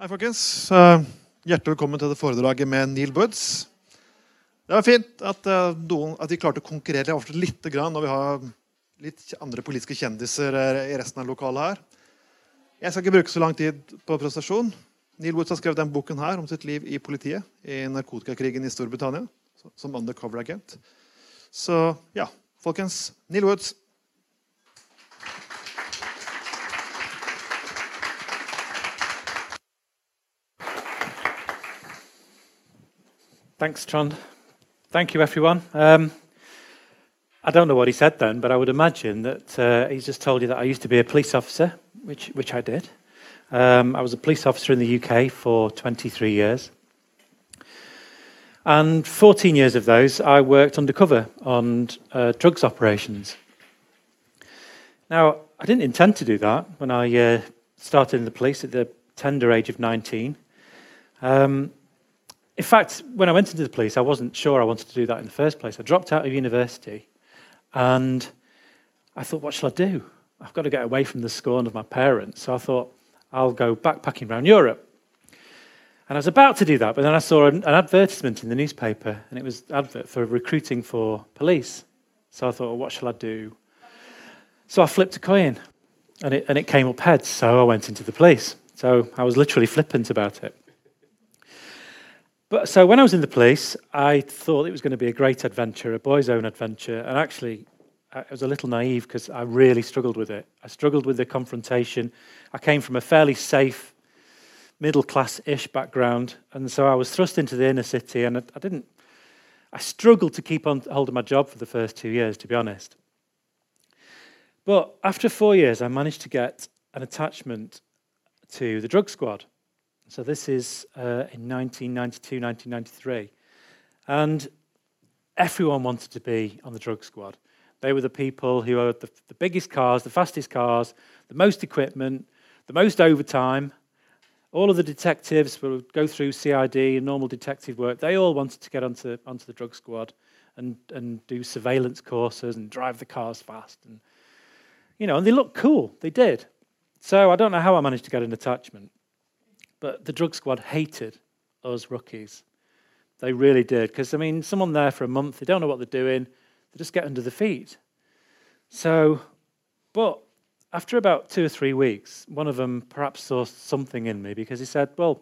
Hei, folkens. Eh, Hjertelig velkommen til det foredraget med Neil Woods. Det var fint at, eh, noen, at de klarte å konkurrere litt når vi har litt andre politiske kjendiser eh, i resten av lokalet her. Jeg skal ikke bruke så lang tid på presentasjon. Neil Woods har skrevet denne boken her om sitt liv i politiet i narkotikakrigen i Storbritannia som undercover agent. Så ja, folkens. Neil Woods. Thanks, Trond. Thank you, everyone. Um, I don't know what he said then, but I would imagine that uh, he's just told you that I used to be a police officer, which, which I did. Um, I was a police officer in the UK for 23 years. And 14 years of those, I worked undercover on uh, drugs operations. Now, I didn't intend to do that when I uh, started in the police at the tender age of 19. Um, in fact, when I went into the police, I wasn't sure I wanted to do that in the first place. I dropped out of university and I thought, what shall I do? I've got to get away from the scorn of my parents. So I thought, I'll go backpacking around Europe. And I was about to do that, but then I saw an, an advertisement in the newspaper, and it was advert for recruiting for police. So I thought, well, what shall I do? So I flipped a coin, and it, and it came up heads, so I went into the police. So I was literally flippant about it. But so when I was in the police, I thought it was going to be a great adventure, a boy's own adventure, and actually, I was a little naive because I really struggled with it. I struggled with the confrontation. I came from a fairly safe, middle class ish background, and so I was thrust into the inner city, and I, I didn't. I struggled to keep on holding my job for the first two years, to be honest. But after four years, I managed to get an attachment to the drug squad. So this is uh, in 1992, 1993. And everyone wanted to be on the drug squad. They were the people who had the, the biggest cars, the fastest cars, the most equipment, the most overtime. All of the detectives would go through CID and normal detective work. They all wanted to get onto, onto the drug squad and, and do surveillance courses and drive the cars fast. And, you know, and they looked cool. They did. So I don't know how I managed to get an attachment. But the drug squad hated us rookies. They really did. Because, I mean, someone there for a month, they don't know what they're doing, they just get under the feet. So, but after about two or three weeks, one of them perhaps saw something in me because he said, Well, do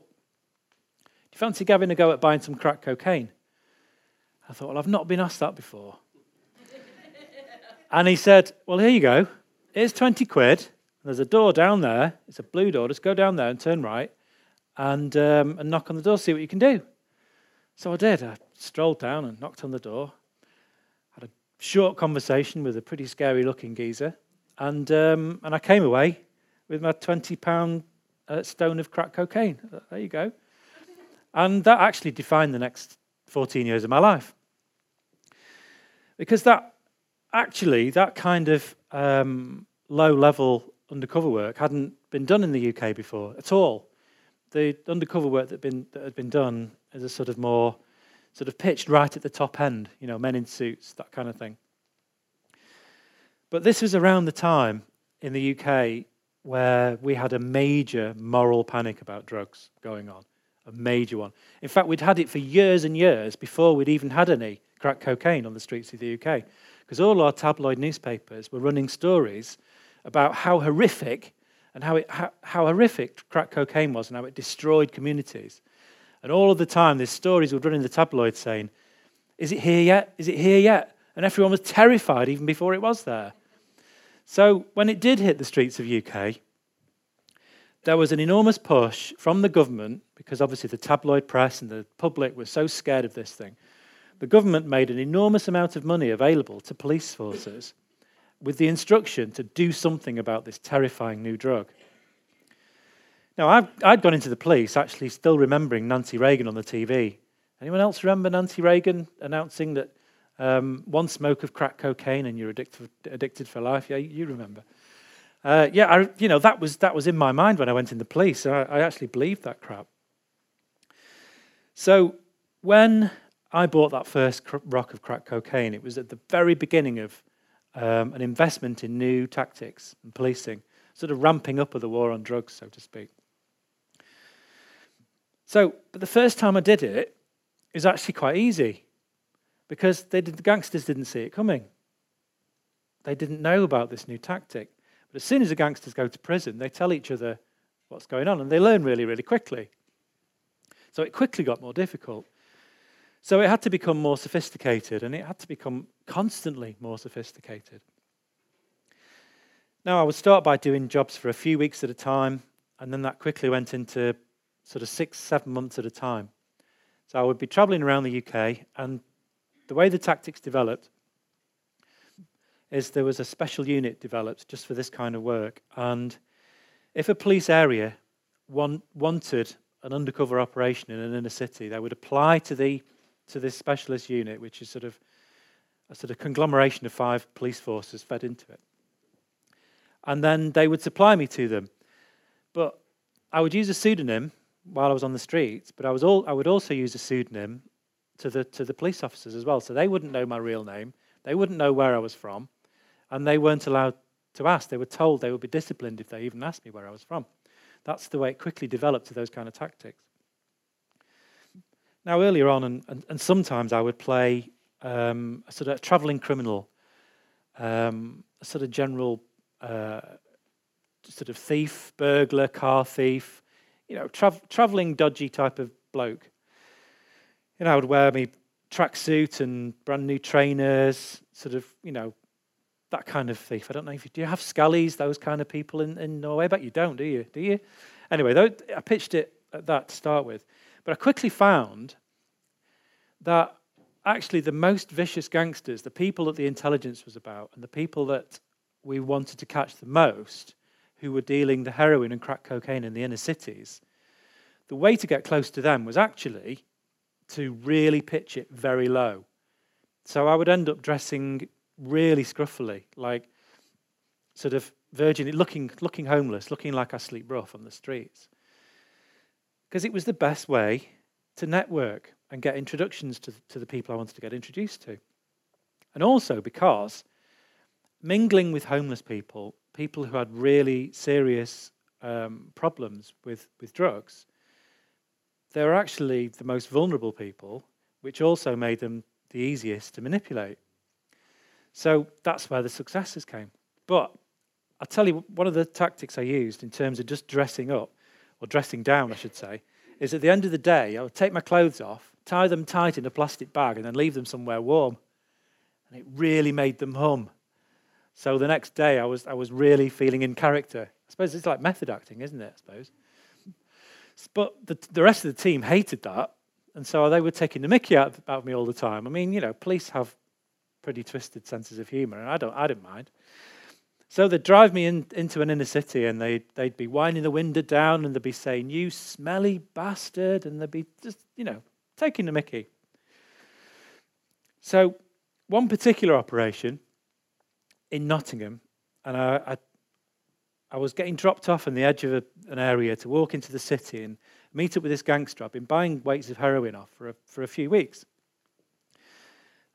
you fancy having a go at buying some crack cocaine? I thought, Well, I've not been asked that before. and he said, Well, here you go. Here's 20 quid. There's a door down there. It's a blue door. Just go down there and turn right and, um, and knock on the door, see what you can do. So I did. I strolled down and knocked on the door, had a short conversation with a pretty scary looking geezer, and, um, and I came away with my 20 pound uh, stone of crack cocaine. There you go. And that actually defined the next 14 years of my life. Because that actually, that kind of um, low level undercover work hadn't been done in the UK before at all the undercover work that, been, that had been done is a sort of more sort of pitched right at the top end, you know, men in suits, that kind of thing. But this was around the time in the UK where we had a major moral panic about drugs going on, a major one. In fact, we'd had it for years and years before we'd even had any crack cocaine on the streets of the UK, because all our tabloid newspapers were running stories about how horrific and how, it, how, how horrific crack cocaine was and how it destroyed communities. And all of the time, these stories would run in the tabloids saying, Is it here yet? Is it here yet? And everyone was terrified even before it was there. So when it did hit the streets of UK, there was an enormous push from the government, because obviously the tabloid press and the public were so scared of this thing. The government made an enormous amount of money available to police forces with the instruction to do something about this terrifying new drug. Now, I've, I'd gone into the police actually still remembering Nancy Reagan on the TV. Anyone else remember Nancy Reagan announcing that um, one smoke of crack cocaine and you're addicted, addicted for life? Yeah, you remember. Uh, yeah, I, you know, that was, that was in my mind when I went in the police. I, I actually believed that crap. So when I bought that first rock of crack cocaine, it was at the very beginning of um, an investment in new tactics and policing, sort of ramping up of the war on drugs, so to speak. So, but the first time I did it, it was actually quite easy because did, the gangsters didn't see it coming. They didn't know about this new tactic. But as soon as the gangsters go to prison, they tell each other what's going on and they learn really, really quickly. So it quickly got more difficult. So it had to become more sophisticated and it had to become constantly more sophisticated. Now, I would start by doing jobs for a few weeks at a time, and then that quickly went into sort of six, seven months at a time. So I would be traveling around the UK, and the way the tactics developed is there was a special unit developed just for this kind of work. And if a police area want, wanted an undercover operation in an inner city, they would apply to the to this specialist unit, which is sort of a sort of conglomeration of five police forces fed into it. And then they would supply me to them. But I would use a pseudonym while I was on the streets, but I, was all, I would also use a pseudonym to the, to the police officers as well. So they wouldn't know my real name, they wouldn't know where I was from, and they weren't allowed to ask. They were told they would be disciplined if they even asked me where I was from. That's the way it quickly developed to those kind of tactics. Now, earlier on, and, and, and sometimes I would play um, a sort of traveling criminal, um, a sort of general uh, sort of thief, burglar, car thief, you know, tra- traveling dodgy type of bloke. You know, I would wear me tracksuit and brand new trainers, sort of, you know, that kind of thief. I don't know if you do you have scallies, those kind of people in, in Norway? but you don't, do you? Do you? Anyway, though, I pitched it at that to start with. But I quickly found that actually the most vicious gangsters, the people that the intelligence was about, and the people that we wanted to catch the most, who were dealing the heroin and crack cocaine in the inner cities, the way to get close to them was actually to really pitch it very low. So I would end up dressing really scruffily, like sort of virgin, looking, looking homeless, looking like I sleep rough on the streets. Because it was the best way to network and get introductions to, to the people I wanted to get introduced to. And also because mingling with homeless people, people who had really serious um, problems with, with drugs, they were actually the most vulnerable people, which also made them the easiest to manipulate. So that's where the successes came. But I'll tell you, one of the tactics I used in terms of just dressing up, or dressing down, I should say, is at the end of the day, I would take my clothes off, tie them tight in a plastic bag, and then leave them somewhere warm. And it really made them hum. So the next day, I was, I was really feeling in character. I suppose it's like method acting, isn't it? I suppose. But the, the rest of the team hated that. And so they were taking the mickey out of me all the time. I mean, you know, police have pretty twisted senses of humor, and I don't, I didn't mind. So they'd drive me in, into an inner city and they'd, they'd be winding the window down and they'd be saying, You smelly bastard. And they'd be just, you know, taking the mickey. So, one particular operation in Nottingham, and I, I, I was getting dropped off on the edge of a, an area to walk into the city and meet up with this gangster. I've been buying weights of heroin off for a, for a few weeks.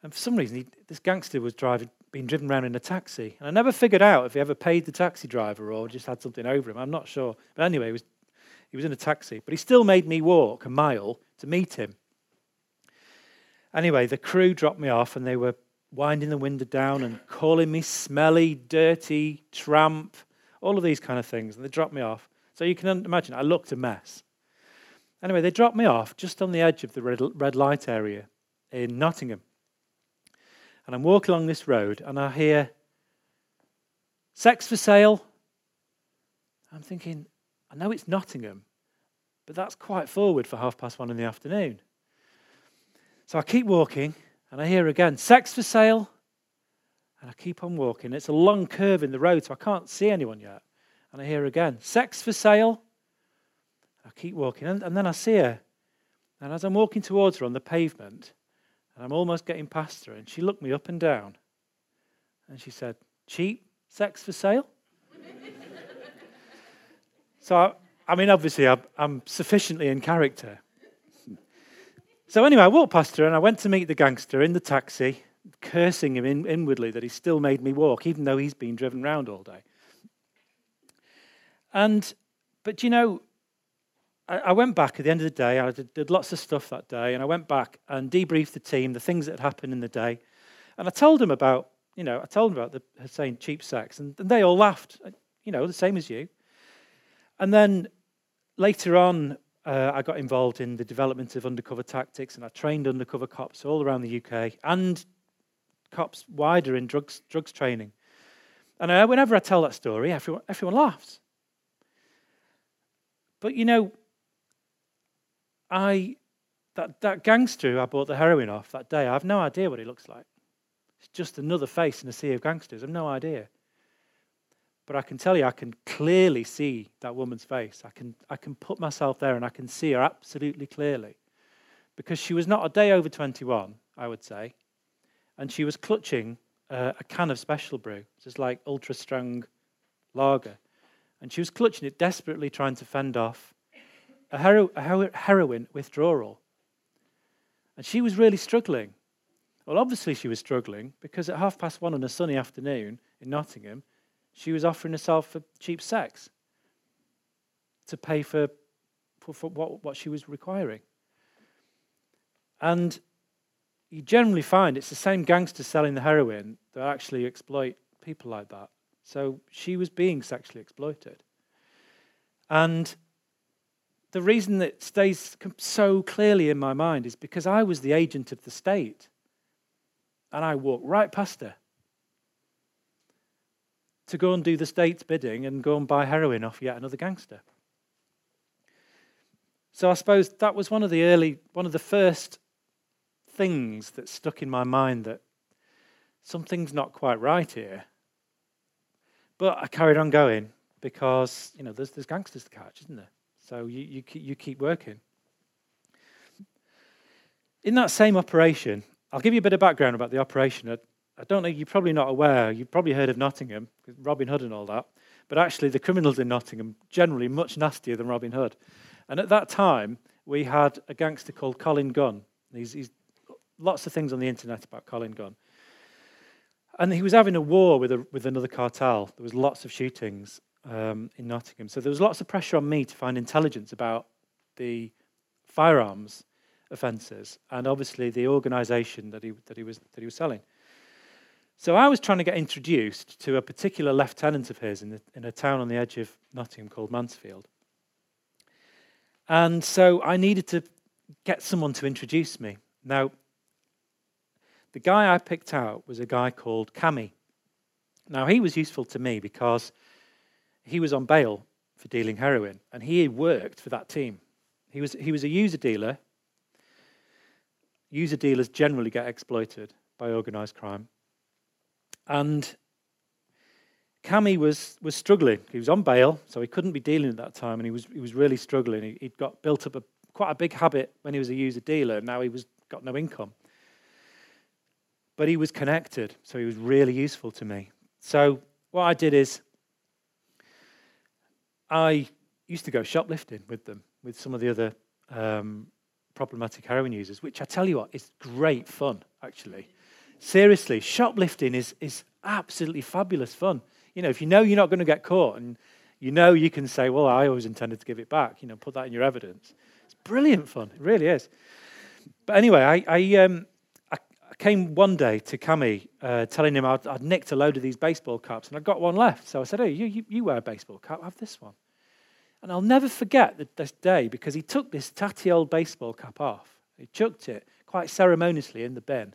And for some reason, he, this gangster was driving, being driven around in a taxi. And I never figured out if he ever paid the taxi driver or just had something over him. I'm not sure. But anyway, he was, he was in a taxi. But he still made me walk a mile to meet him. Anyway, the crew dropped me off and they were winding the window down and calling me smelly, dirty, tramp, all of these kind of things. And they dropped me off. So you can imagine, I looked a mess. Anyway, they dropped me off just on the edge of the red, red light area in Nottingham. And I'm walking along this road and I hear sex for sale. I'm thinking, I know it's Nottingham, but that's quite forward for half past one in the afternoon. So I keep walking and I hear again, sex for sale. And I keep on walking. It's a long curve in the road, so I can't see anyone yet. And I hear again, sex for sale. I keep walking, and, and then I see her. And as I'm walking towards her on the pavement, and I'm almost getting past her, and she looked me up and down. And she said, Cheap sex for sale? so, I, I, mean, obviously, I'm, I'm sufficiently in character. So, anyway, I walked past her and I went to meet the gangster in the taxi, cursing him in, inwardly that he still made me walk, even though he's been driven round all day. And, but you know, I, I went back at the end of the day. I did, did lots of stuff that day, and I went back and debriefed the team, the things that had happened in the day, and I told them about, you know, I told them about the Hussein cheap sex, and, and they all laughed, uh, you know, the same as you. And then later on, uh, I got involved in the development of undercover tactics, and I trained undercover cops all around the UK and cops wider in drugs drugs training. And uh, whenever I tell that story, everyone, everyone laughs. But you know, I that, that gangster who I bought the heroin off that day, I have no idea what he looks like. It's just another face in a sea of gangsters. I have no idea. But I can tell you, I can clearly see that woman's face. I can, I can put myself there and I can see her absolutely clearly. Because she was not a day over 21, I would say. And she was clutching uh, a can of special brew, just like ultra strong lager. And she was clutching it, desperately trying to fend off a, hero, a heroin withdrawal. And she was really struggling. Well, obviously, she was struggling because at half past one on a sunny afternoon in Nottingham, she was offering herself for cheap sex to pay for, for, for what, what she was requiring. And you generally find it's the same gangsters selling the heroin that actually exploit people like that. So she was being sexually exploited. And the reason that stays so clearly in my mind is because I was the agent of the state. And I walked right past her to go and do the state's bidding and go and buy heroin off yet another gangster. So I suppose that was one of the early, one of the first things that stuck in my mind that something's not quite right here. But I carried on going because, you know, there's, there's gangsters to catch, isn't there? So you, you, you keep working. In that same operation, I'll give you a bit of background about the operation. I, I don't know, you're probably not aware, you've probably heard of Nottingham, Robin Hood and all that. But actually, the criminals in Nottingham generally much nastier than Robin Hood. And at that time, we had a gangster called Colin Gunn. He's, he's lots of things on the internet about Colin Gunn. And he was having a war with, a, with another cartel. There was lots of shootings um, in Nottingham. So there was lots of pressure on me to find intelligence about the firearms offences and obviously the organisation that he, that, he was, that he was selling. So I was trying to get introduced to a particular lieutenant of his in, the, in a town on the edge of Nottingham called Mansfield. And so I needed to get someone to introduce me. Now, the guy I picked out was a guy called Cami. Now, he was useful to me because he was on bail for dealing heroin, and he worked for that team. He was, he was a user dealer. User dealers generally get exploited by organized crime. And Cami was, was struggling. He was on bail, so he couldn't be dealing at that time, and he was, he was really struggling. He, would got built up a, quite a big habit when he was a user dealer, and now he was got no income. But he was connected, so he was really useful to me. So what I did is I used to go shoplifting with them, with some of the other um, problematic heroin users, which I tell you what, is great fun, actually. Seriously, shoplifting is, is absolutely fabulous fun. You know, if you know you're not going to get caught and you know you can say, well, I always intended to give it back, you know, put that in your evidence. It's brilliant fun. It really is. But anyway, I, I, um, I came one day to Cami uh, telling him I'd, I'd, nicked a load of these baseball caps and I'd got one left. So I said, hey, you, you, you wear a baseball cap, have this one. And I'll never forget this day because he took this tatty old baseball cap off. He chucked it quite ceremoniously in the bin.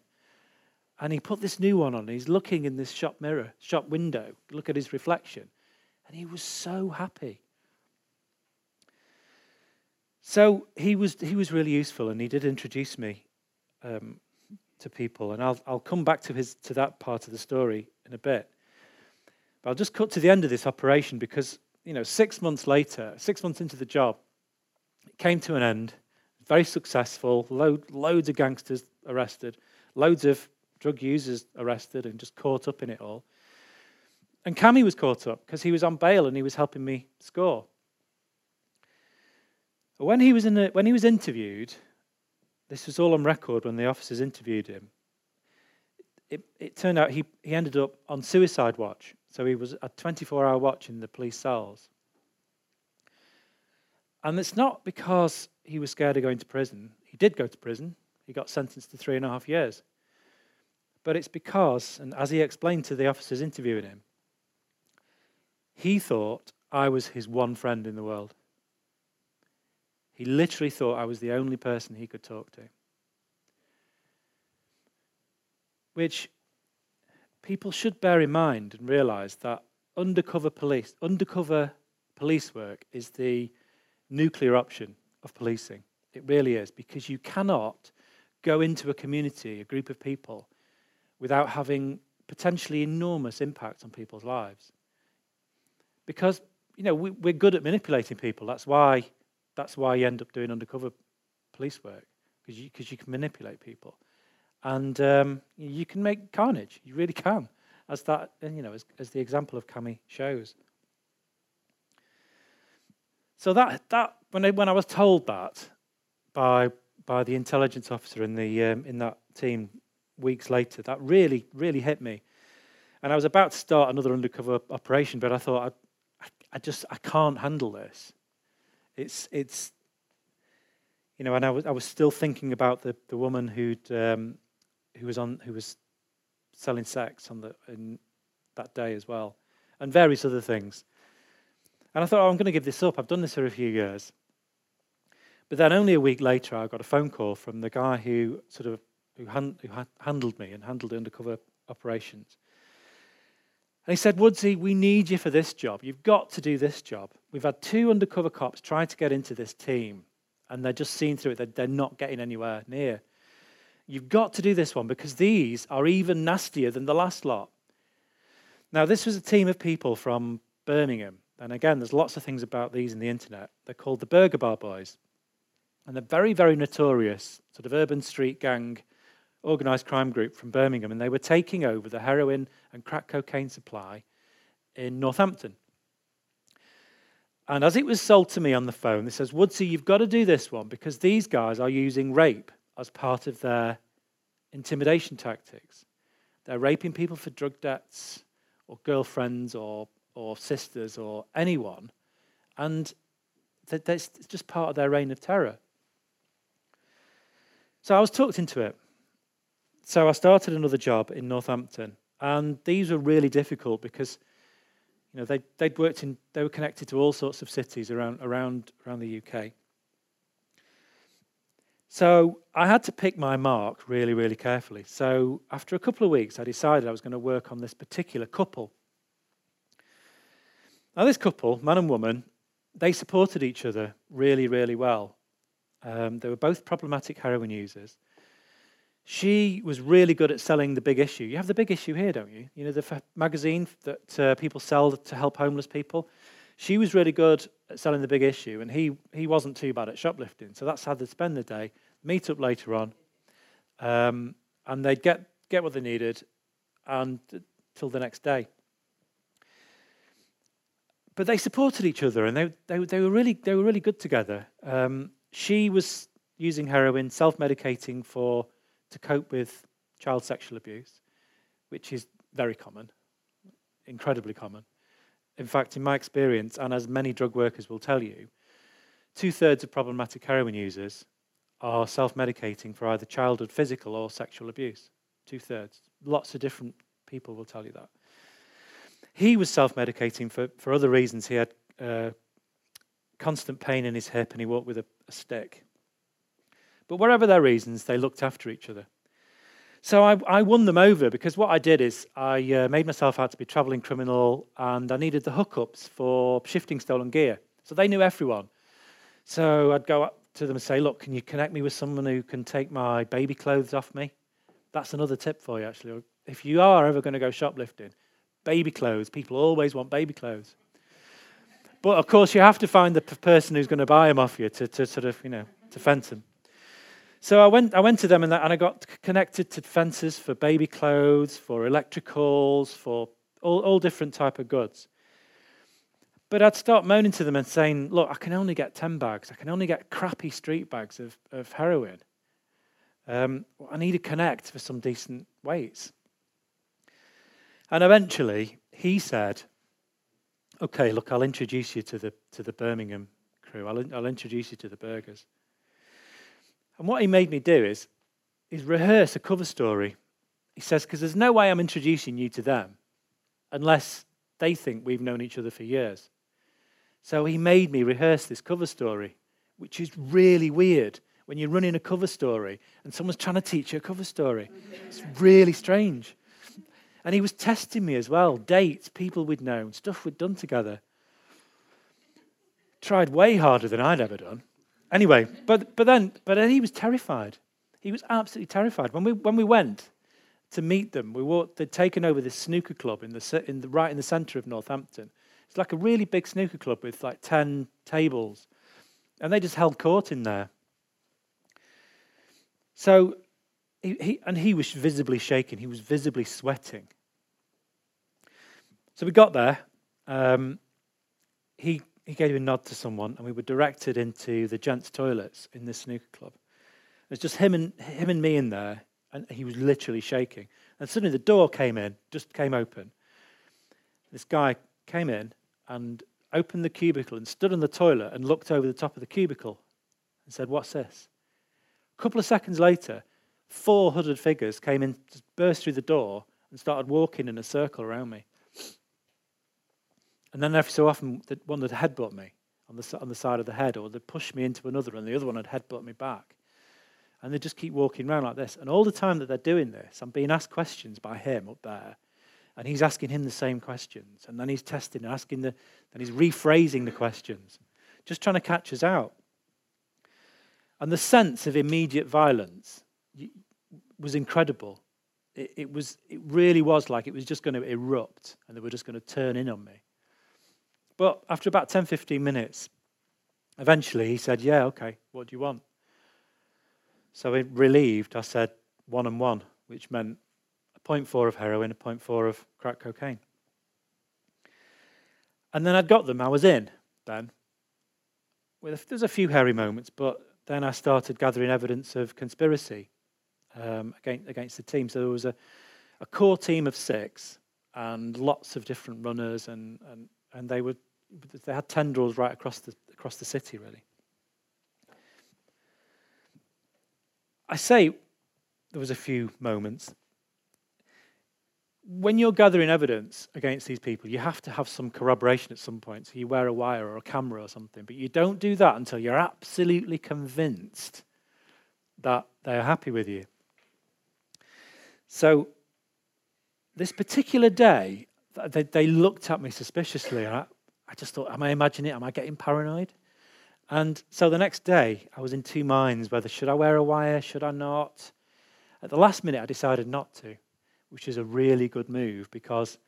And he put this new one on. He's looking in this shop mirror, shop window, look at his reflection. And he was so happy. So he was, he was really useful and he did introduce me um, to people. And I'll, I'll come back to, his, to that part of the story in a bit. But I'll just cut to the end of this operation because you know, six months later, six months into the job, it came to an end. Very successful. Load, loads of gangsters arrested. Loads of drug users arrested and just caught up in it all. And Cami was caught up because he was on bail and he was helping me score. When he was in the, when he was interviewed, this was all on record when the officers interviewed him. It, it turned out he, he ended up on suicide watch so he was a 24 hour watch in the police cells. And it's not because he was scared of going to prison. He did go to prison, he got sentenced to three and a half years. But it's because, and as he explained to the officers interviewing him, he thought I was his one friend in the world. He literally thought I was the only person he could talk to. Which people should bear in mind and realize that undercover police, undercover police work is the nuclear option of policing. It really is, because you cannot go into a community, a group of people, without having potentially enormous impact on people's lives. Because, you know, we, we're good at manipulating people. That's why, that's why you end up doing undercover police work, because you, cause you can manipulate people. And um, you can make carnage. You really can, as that, you know, as, as the example of Cami shows. So that, that when, I, when I was told that by, by the intelligence officer in, the, um, in that team weeks later, that really, really hit me. And I was about to start another undercover operation, but I thought, I, I just, I can't handle this. It's, it's, you know, and I was, I was still thinking about the, the woman who'd, um, who was on, who was selling sex on the, in that day as well, and various other things. And I thought, oh, I'm going to give this up. I've done this for a few years. But then only a week later, I got a phone call from the guy who sort of who, han- who ha- handled me and handled the undercover operations. And he said, Woodsy, we need you for this job. You've got to do this job. We've had two undercover cops trying to get into this team, and they're just seeing through it. They're, they're not getting anywhere near. You've got to do this one because these are even nastier than the last lot. Now, this was a team of people from Birmingham and again, there's lots of things about these in the internet. They're called the Burger Bar Boys. And they're very, very notorious, sort of urban street gang, organized crime group from Birmingham. And they were taking over the heroin and crack cocaine supply in Northampton. And as it was sold to me on the phone, they says, Woodsy, you've got to do this one because these guys are using rape as part of their intimidation tactics. They're raping people for drug debts or girlfriends or or sisters or anyone, and that's just part of their reign of terror. So I was talked into it. So I started another job in Northampton, and these were really difficult because, you know, they they'd worked in they were connected to all sorts of cities around around around the UK. So I had to pick my mark really, really carefully. So after a couple of weeks, I decided I was going to work on this particular couple now, this couple, man and woman, they supported each other really, really well. Um, they were both problematic heroin users. She was really good at selling the big issue. You have the big issue here, don't you? You know, the f- magazine that uh, people sell to help homeless people. She was really good at selling the big issue, and he, he wasn't too bad at shoplifting. So that's how they'd spend the day, meet up later on, um, and they'd get, get what they needed and till the next day but they supported each other and they, they, they, were, really, they were really good together. Um, she was using heroin, self medicating for to cope with child sexual abuse, which is very common, incredibly common. In fact, in my experience, and as many drug workers will tell you, two thirds of problematic heroin users are self medicating for either childhood physical or sexual abuse. Two thirds. Lots of different people will tell you that. He was self medicating for, for other reasons. He had uh, constant pain in his hip and he walked with a, a stick. But whatever their reasons, they looked after each other. So I, I, won them over because what I did is I uh, made myself out to be a traveling criminal and I needed the hookups for shifting stolen gear. So they knew everyone. So I'd go up to them and say, Look, can you connect me with someone who can take my baby clothes off me? That's another tip for you, actually. If you are ever going to go shoplifting, Baby clothes. People always want baby clothes. But of course, you have to find the person who's going to buy them off you to, to sort of, you know, to fence them. So I went, I went to them and, I got connected to fences for baby clothes, for electricals, for all, all different type of goods. But I'd start moaning to them and saying, look, I can only get 10 bags. I can only get crappy street bags of, of heroin. Um, I need to connect for some decent weights. And eventually, he said, Okay, look, I'll introduce you to the, to the Birmingham crew. I'll, I'll introduce you to the burgers. And what he made me do is, is rehearse a cover story. He says, because there's no way I'm introducing you to them unless they think we've known each other for years. So he made me rehearse this cover story, which is really weird when you're running a cover story and someone's trying to teach you a cover story. It's really strange. And he was testing me as well dates, people we'd known, stuff we'd done together. Tried way harder than I'd ever done. Anyway, but, but, then, but then he was terrified. He was absolutely terrified. When we, when we went to meet them, we walked, they'd taken over this snooker club in the, in the, right in the centre of Northampton. It's like a really big snooker club with like 10 tables. And they just held court in there. So, he, he, and he was visibly shaking. He was visibly sweating. So we got there. Um, he, he gave a nod to someone, and we were directed into the gents' toilets in this snooker club. It was just him and, him and me in there, and he was literally shaking. And suddenly the door came in, just came open. This guy came in and opened the cubicle and stood on the toilet and looked over the top of the cubicle and said, What's this? A couple of seconds later, four hooded figures came in, burst through the door, and started walking in a circle around me. And then every so often, that one would headbutt me on the, on the side of the head, or they'd push me into another, and the other one would headbutt me back. And they just keep walking around like this. And all the time that they're doing this, I'm being asked questions by him up there and he's asking him the same questions. And then he's testing and asking the, then he's rephrasing the questions, just trying to catch us out. And the sense of immediate violence was incredible. It, it, was, it really was like it was just going to erupt and they were just going to turn in on me. But after about 10, 15 minutes, eventually he said, Yeah, okay, what do you want? So, relieved, I said, One and one, which meant a 0.4 of heroin, a 0.4 of crack cocaine. And then I'd got them, I was in then. Well, There's a few hairy moments, but then I started gathering evidence of conspiracy um, against, against the team. So there was a, a core team of six and lots of different runners, and, and, and they, were, they had tendrils right across the, across the city, really. I say there was a few moments when you're gathering evidence against these people, you have to have some corroboration at some point. So you wear a wire or a camera or something, but you don't do that until you're absolutely convinced that they are happy with you. So this particular day, they, they looked at me suspiciously. I, I just thought, am I imagining it? Am I getting paranoid? And so the next day, I was in two minds whether should I wear a wire, should I not? At the last minute, I decided not to which is a really good move because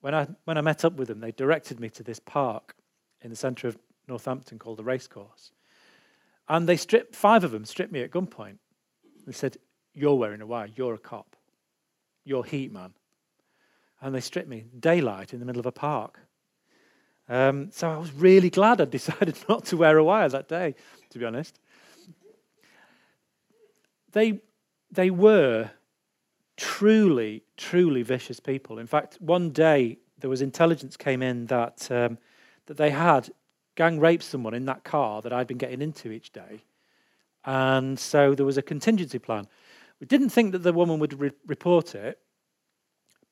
when I, when I met up with them, they directed me to this park in the centre of Northampton called the Racecourse. And they stripped, five of them stripped me at gunpoint. They said, You're wearing a wire, you're a cop, you're heat man. And they stripped me daylight in the middle of a park. Um, so I was really glad I decided not to wear a wire that day, to be honest. They, they were truly, truly vicious people. In fact, one day there was intelligence came in that um, that they had gang raped someone in that car that I'd been getting into each day, and so there was a contingency plan. We didn't think that the woman would re- report it,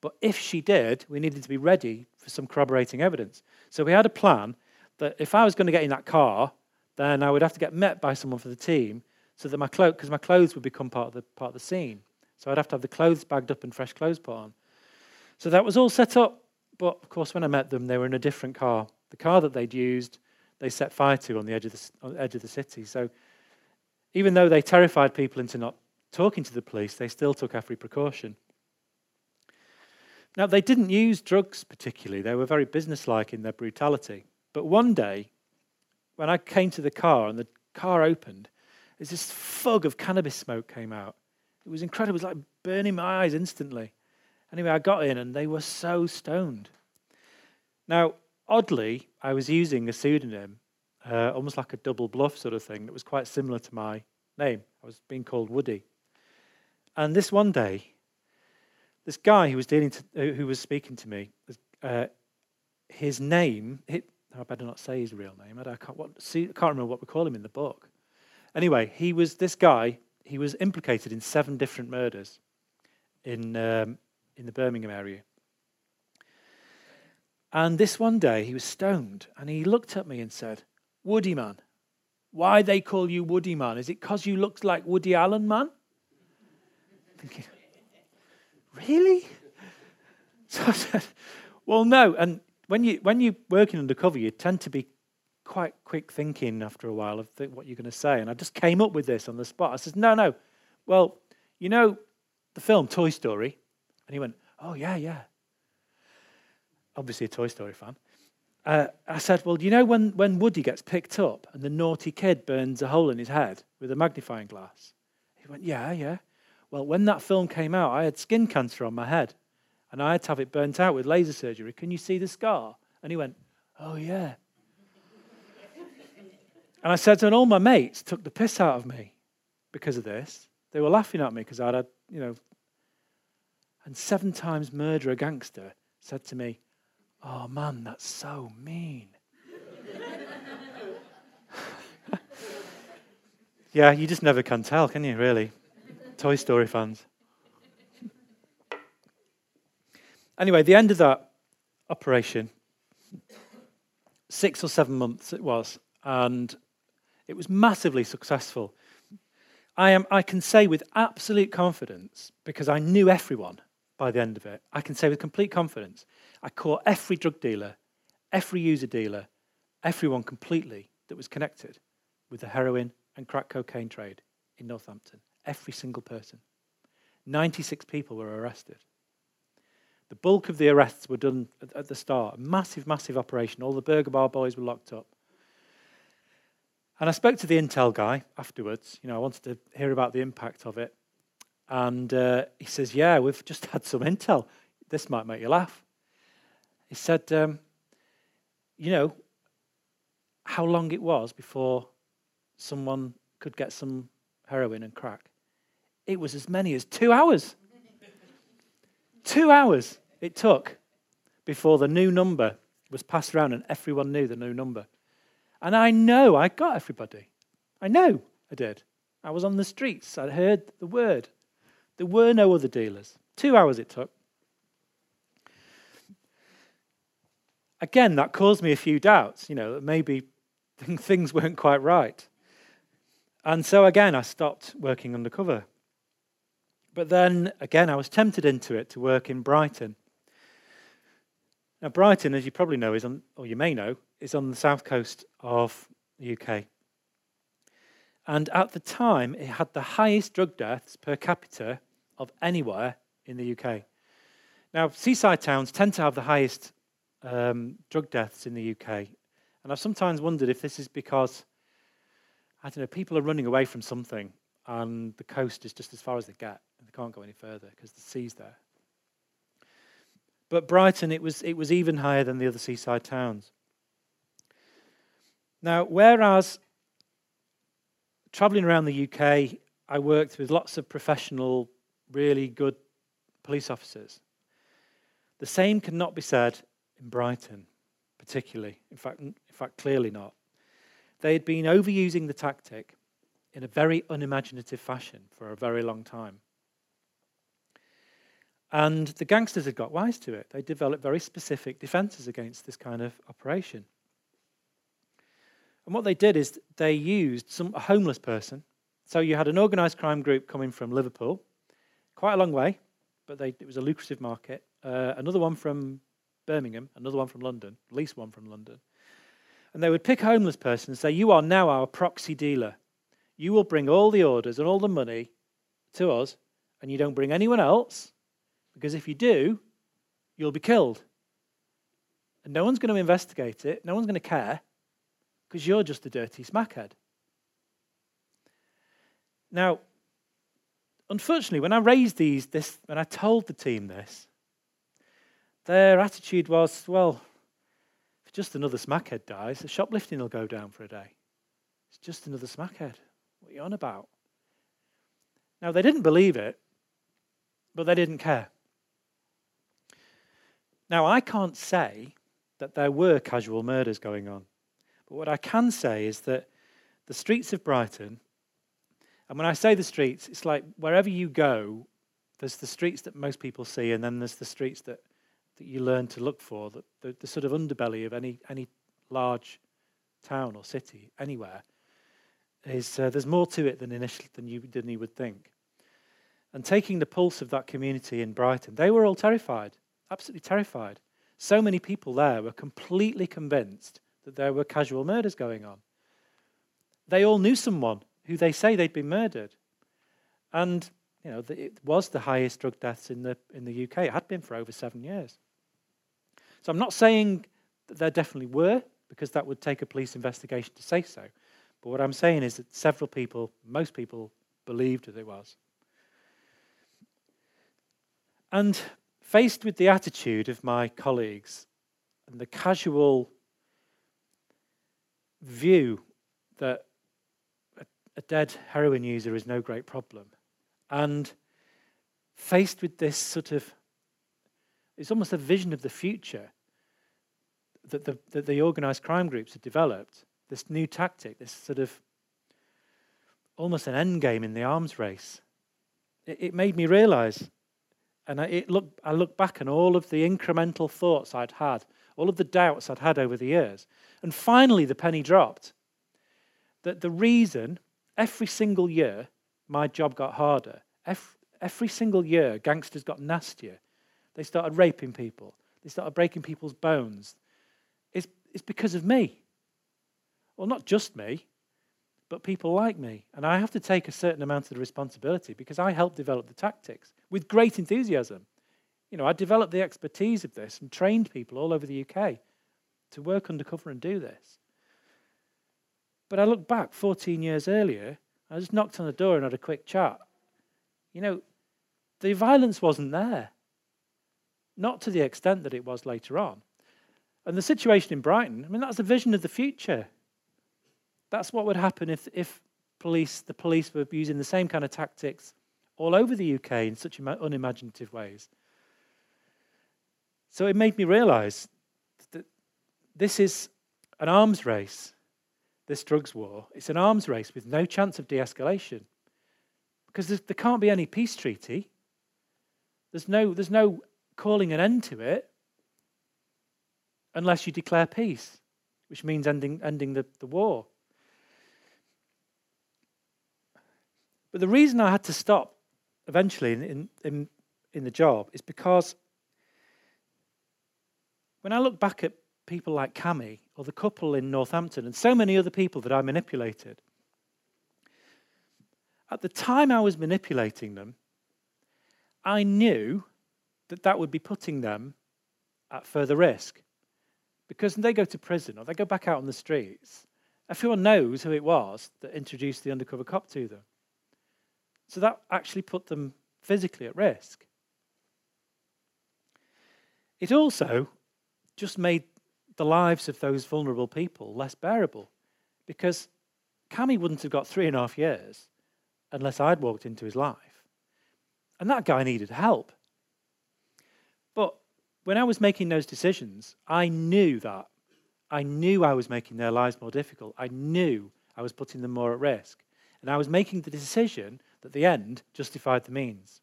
but if she did, we needed to be ready for some corroborating evidence. So we had a plan that if I was going to get in that car, then I would have to get met by someone for the team, so that my clothes, because my clothes would become part of the part of the scene. So I'd have to have the clothes bagged up and fresh clothes put on. So that was all set up. But of course, when I met them, they were in a different car. The car that they'd used, they set fire to on the edge of the, on the, edge of the city. So even though they terrified people into not talking to the police, they still took every precaution. Now, they didn't use drugs particularly, they were very businesslike in their brutality. But one day, when I came to the car and the car opened, there's this fog of cannabis smoke came out. It was incredible. It was like burning my eyes instantly. Anyway, I got in and they were so stoned. Now, oddly, I was using a pseudonym, uh, almost like a double bluff sort of thing, that was quite similar to my name. I was being called Woody. And this one day, this guy who was dealing to, uh, who was speaking to me, uh, his name, I better not say his real name. I can't, what, see, can't remember what we call him in the book. Anyway, he was this guy. He was implicated in seven different murders in um, in the Birmingham area. And this one day he was stoned and he looked at me and said, Woody man, why they call you Woody man? Is it because you look like Woody Allen man? Thinking, really? So I said, well, no. And when, you, when you're working undercover, you tend to be quite quick thinking after a while of what you're going to say. And I just came up with this on the spot. I said, no, no. Well, you know the film Toy Story? And he went, oh, yeah, yeah obviously a Toy Story fan. Uh, I said, Well, you know when, when Woody gets picked up and the naughty kid burns a hole in his head with a magnifying glass? He went, Yeah, yeah. Well, when that film came out, I had skin cancer on my head and I had to have it burnt out with laser surgery. Can you see the scar? And he went, Oh, yeah. and I said, And all my mates took the piss out of me because of this. They were laughing at me because I'd had, you know, and seven times murderer gangster said to me, Oh man, that's so mean. yeah, you just never can tell, can you, really? Toy Story fans. Anyway, the end of that operation, six or seven months it was, and it was massively successful. I, am, I can say with absolute confidence, because I knew everyone by the end of it, I can say with complete confidence I caught every drug dealer, every user dealer, everyone completely that was connected with the heroin and crack cocaine trade in Northampton. Every single person. 96 people were arrested. The bulk of the arrests were done at the start. A massive, massive operation. All the burger bar boys were locked up. And I spoke to the Intel guy afterwards. You know, I wanted to hear about the impact of it. And uh, he says, Yeah, we've just had some intel. This might make you laugh. He said, um, you know, how long it was before someone could get some heroin and crack. It was as many as two hours. two hours it took before the new number was passed around and everyone knew the new number. And I know I got everybody. I know I did. I was on the streets. I heard the word. There were no other dealers. Two hours it took. again, that caused me a few doubts, you know, that maybe things weren't quite right. And so again, I stopped working undercover. But then again, I was tempted into it to work in Brighton. Now, Brighton, as you probably know, is on, or you may know, is on the south coast of the UK. And at the time, it had the highest drug deaths per capita of anywhere in the UK. Now, seaside towns tend to have the highest um, drug deaths in the UK. And I've sometimes wondered if this is because, I don't know, people are running away from something and the coast is just as far as they get they can't go any further because the sea's there. But Brighton, it was, it was even higher than the other seaside towns. Now, whereas traveling around the UK, I worked with lots of professional, really good police officers. The same cannot be said in Brighton, particularly. In fact, in fact, clearly not. They had been overusing the tactic in a very unimaginative fashion for a very long time. And the gangsters had got wise to it. They developed very specific defenses against this kind of operation. And what they did is they used some a homeless person. So you had an organized crime group coming from Liverpool, quite a long way, but they, it was a lucrative market. Uh, another one from Birmingham, another one from London, at least one from London. And they would pick a homeless person and say, You are now our proxy dealer. You will bring all the orders and all the money to us, and you don't bring anyone else, because if you do, you'll be killed. And no one's going to investigate it, no one's going to care, because you're just a dirty smackhead. Now, unfortunately, when I raised these, this, when I told the team this, their attitude was, well, if just another smackhead dies, the shoplifting will go down for a day. It's just another smackhead. What are you on about? Now, they didn't believe it, but they didn't care. Now, I can't say that there were casual murders going on. But what I can say is that the streets of Brighton, and when I say the streets, it's like wherever you go, there's the streets that most people see, and then there's the streets that, that you learn to look for, the, the, the sort of underbelly of any, any large town or city, anywhere. Is, uh, there's more to it than, initially, than, you, than you would think. And taking the pulse of that community in Brighton, they were all terrified, absolutely terrified. So many people there were completely convinced that there were casual murders going on. They all knew someone who they say they'd been murdered. And you know, it was the highest drug deaths in the, in the UK. It had been for over seven years. So I'm not saying that there definitely were, because that would take a police investigation to say so. But what I'm saying is that several people, most people, believed that it was. And faced with the attitude of my colleagues and the casual view that a, dead heroin user is no great problem, and faced with this sort of, it's almost a vision of the future that the, that the organized crime groups had developed, this new tactic, this sort of almost an end game in the arms race. It, it made me realize and I, look, I look back on all of the incremental thoughts I'd had, all of the doubts I'd had over the years. And finally, the penny dropped. That the reason every single year my job got harder, every, every single year gangsters got nastier, they started raping people, they started breaking people's bones, is, is because of me. Well, not just me, but people like me. And I have to take a certain amount of the responsibility because I helped develop the tactics with great enthusiasm. You know, I developed the expertise of this and trained people all over the UK to work undercover and do this. But I look back 14 years earlier, I just knocked on the door and had a quick chat. You know, the violence wasn't there, not to the extent that it was later on. And the situation in Brighton, I mean, that's a vision of the future. That's what would happen if, if police, the police were using the same kind of tactics all over the UK in such unimaginative ways. So it made me realize that this is an arms race, this drugs war. It's an arms race with no chance of de escalation because there can't be any peace treaty. There's no, there's no calling an end to it unless you declare peace, which means ending, ending the, the war. But the reason I had to stop eventually in, in, in the job is because when I look back at people like Cami or the couple in Northampton and so many other people that I manipulated, at the time I was manipulating them, I knew that that would be putting them at further risk. Because they go to prison or they go back out on the streets, everyone knows who it was that introduced the undercover cop to them. So that actually put them physically at risk. It also just made the lives of those vulnerable people less bearable because Cami wouldn't have got three and a half years unless I'd walked into his life. And that guy needed help. But when I was making those decisions, I knew that. I knew I was making their lives more difficult. I knew I was putting them more at risk. And I was making the decision that the end justified the means.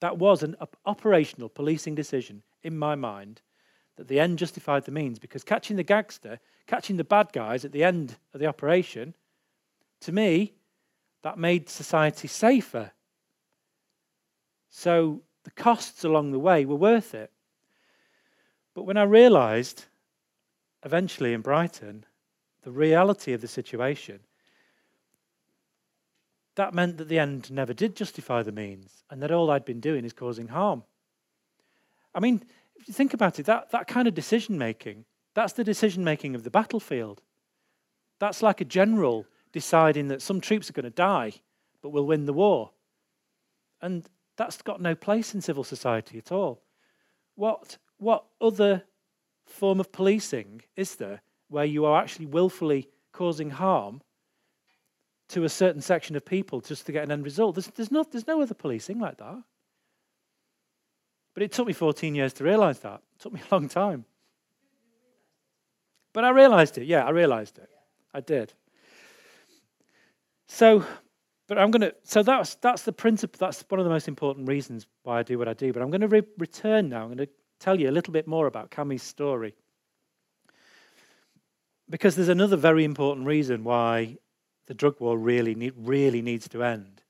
That was an operational policing decision in my mind that the end justified the means because catching the gangster, catching the bad guys at the end of the operation, to me, that made society safer. So the costs along the way were worth it. But when I realized eventually in Brighton the reality of the situation, that meant that the end never did justify the means, and that all I'd been doing is causing harm. I mean, if you think about it, that, that kind of decision making, that's the decision making of the battlefield. That's like a general deciding that some troops are going to die, but we'll win the war. And that's got no place in civil society at all. What, what other form of policing is there where you are actually willfully causing harm to a certain section of people just to get an end result. There's, there's, no, there's no other policing like that. But it took me 14 years to realize that. It took me a long time. But I realized it. Yeah, I realized it. I did. So, but I'm going to, so that's, that's the principle, that's one of the most important reasons why I do what I do. But I'm going to re- return now. I'm going to tell you a little bit more about Cami's story. Because there's another very important reason why the drug war really, need, really needs to end.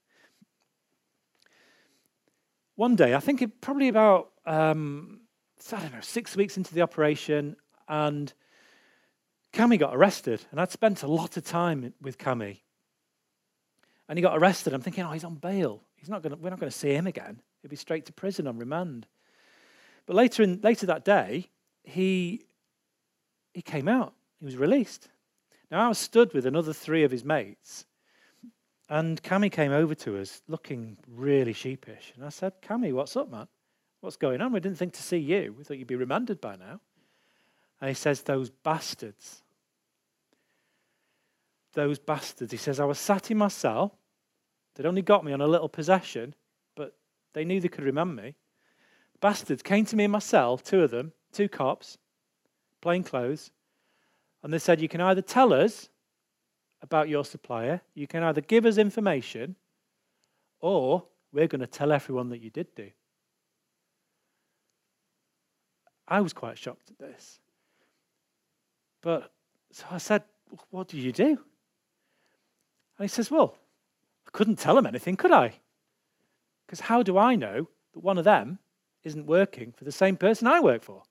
One day, I think it probably about, um, I don't know, six weeks into the operation, and Cami got arrested. And I'd spent a lot of time with Cami. And he got arrested. I'm thinking, oh, he's on bail. He's not gonna, we're not going to see him again. He'll be straight to prison on remand. But later, in, later that day, he, he came out. He was released. Now, I was stood with another three of his mates, and Cami came over to us looking really sheepish. And I said, Cami, what's up, man? What's going on? We didn't think to see you. We thought you'd be remanded by now. And he says, Those bastards. Those bastards. He says, I was sat in my cell. They'd only got me on a little possession, but they knew they could remember me. Bastards came to me in my cell, two of them, two cops, plain clothes, and they said, You can either tell us about your supplier, you can either give us information, or we're going to tell everyone that you did do. I was quite shocked at this. But so I said, What do you do? And he says, Well, I couldn't tell him anything, could I? Because how do I know that one of them isn't working for the same person I work for?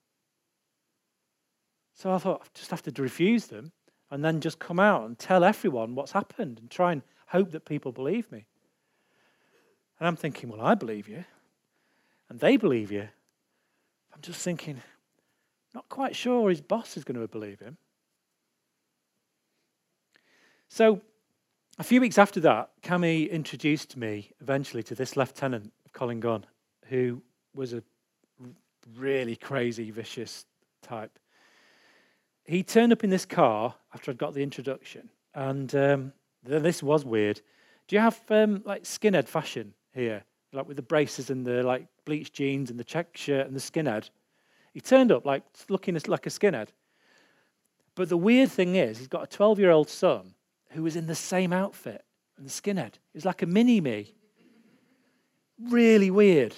So I thought, I just have to refuse them and then just come out and tell everyone what's happened and try and hope that people believe me. And I'm thinking, well, I believe you. And they believe you. I'm just thinking, not quite sure his boss is going to believe him. So a few weeks after that, Cami introduced me eventually to this lieutenant of Colin who was a really crazy, vicious type he turned up in this car after I'd got the introduction, and um, this was weird. Do you have um, like skinhead fashion here, like with the braces and the like bleached jeans and the check shirt and the skinhead? He turned up like looking like a skinhead. But the weird thing is, he's got a 12 year old son who was in the same outfit and the skinhead. He's like a mini me. Really weird.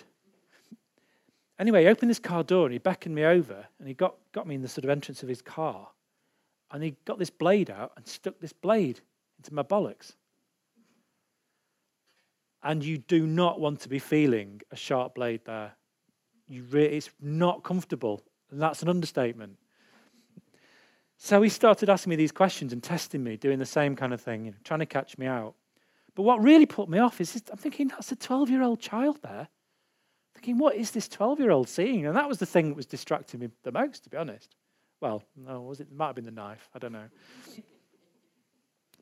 Anyway, he opened this car door and he beckoned me over and he got, got me in the sort of entrance of his car. And he got this blade out and stuck this blade into my bollocks. And you do not want to be feeling a sharp blade there. You re- it's not comfortable. And that's an understatement. So he started asking me these questions and testing me, doing the same kind of thing, you know, trying to catch me out. But what really put me off is I'm thinking that's a 12 year old child there thinking, what is this 12 year old seeing? And that was the thing that was distracting me the most, to be honest. Well, no, was it? it might have been the knife. I don't know.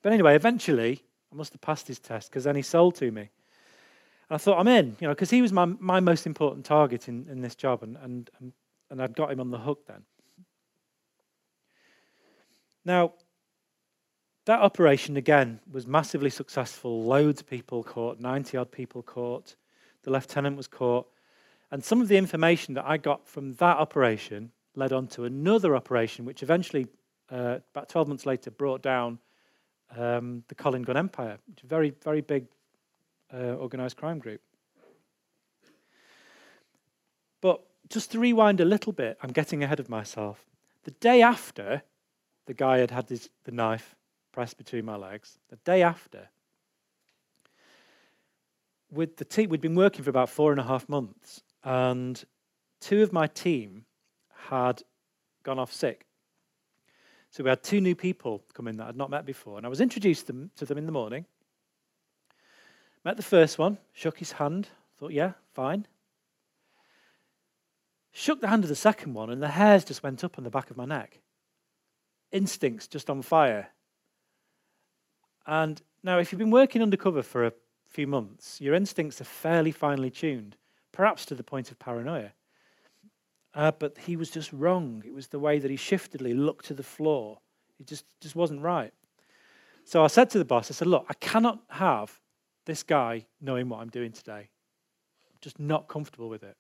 but anyway, eventually, I must have passed his test because then he sold to me. And I thought, I'm in, you know, because he was my, my most important target in, in this job, and, and, and I'd got him on the hook then. Now, that operation, again, was massively successful. Loads of people caught, 90 odd people caught. The lieutenant was caught. And some of the information that I got from that operation led on to another operation, which eventually, uh, about 12 months later, brought down um, the Colin Gunn Empire, which is a very, very big uh, organized crime group. But just to rewind a little bit, I'm getting ahead of myself. The day after the guy had had his, the knife pressed between my legs, the day after, with the team, we'd been working for about four and a half months, and two of my team had gone off sick. So we had two new people come in that I'd not met before, and I was introduced them, to them in the morning. Met the first one, shook his hand, thought, yeah, fine. Shook the hand of the second one, and the hairs just went up on the back of my neck. Instincts just on fire. And now, if you've been working undercover for a few months, your instincts are fairly finely tuned perhaps to the point of paranoia. Uh, but he was just wrong. It was the way that he shiftedly looked to the floor. It just, just wasn't right. So I said to the boss, I said, look, I cannot have this guy knowing what I'm doing today. I'm just not comfortable with it.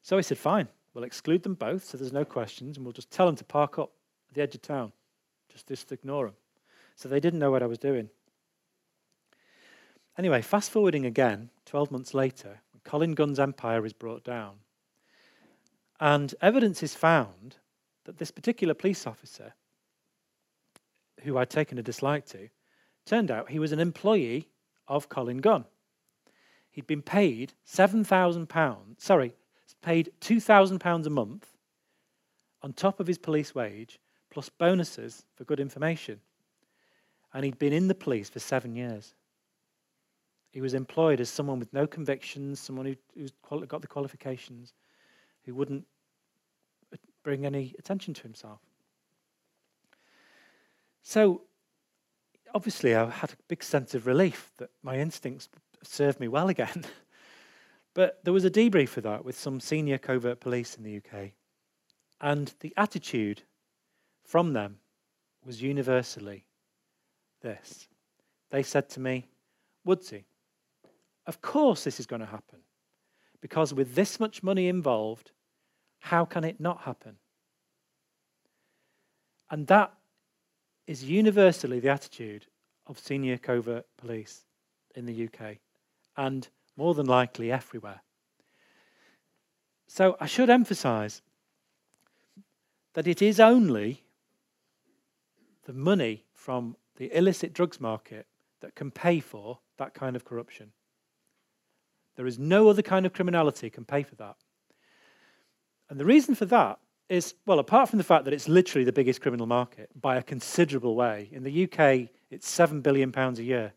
So he said, fine, we'll exclude them both so there's no questions and we'll just tell them to park up at the edge of town. Just, just ignore them. So they didn't know what I was doing. Anyway, fast forwarding again, 12 months later, Colin Gunn's empire is brought down. And evidence is found that this particular police officer, who I'd taken a dislike to, turned out he was an employee of Colin Gunn. He'd been paid £7,000, sorry, paid £2,000 a month on top of his police wage, plus bonuses for good information. And he'd been in the police for seven years. He was employed as someone with no convictions, someone who, who's got the qualifications, who wouldn't uh, bring any attention to himself. So, obviously, I had a big sense of relief that my instincts served me well again. but there was a debrief for that with some senior covert police in the UK. And the attitude from them was universally this. They said to me, Woodsy, of course this is going to happen. Because with this much money involved, how can it not happen? And that is universally the attitude of senior covert police in the UK and more than likely everywhere. So I should emphasize that it is only the money from the illicit drugs market that can pay for that kind of corruption. There is no other kind of criminality can pay for that. And the reason for that is, well, apart from the fact that it's literally the biggest criminal market by a considerable way. In the UK, it's £7 billion a year,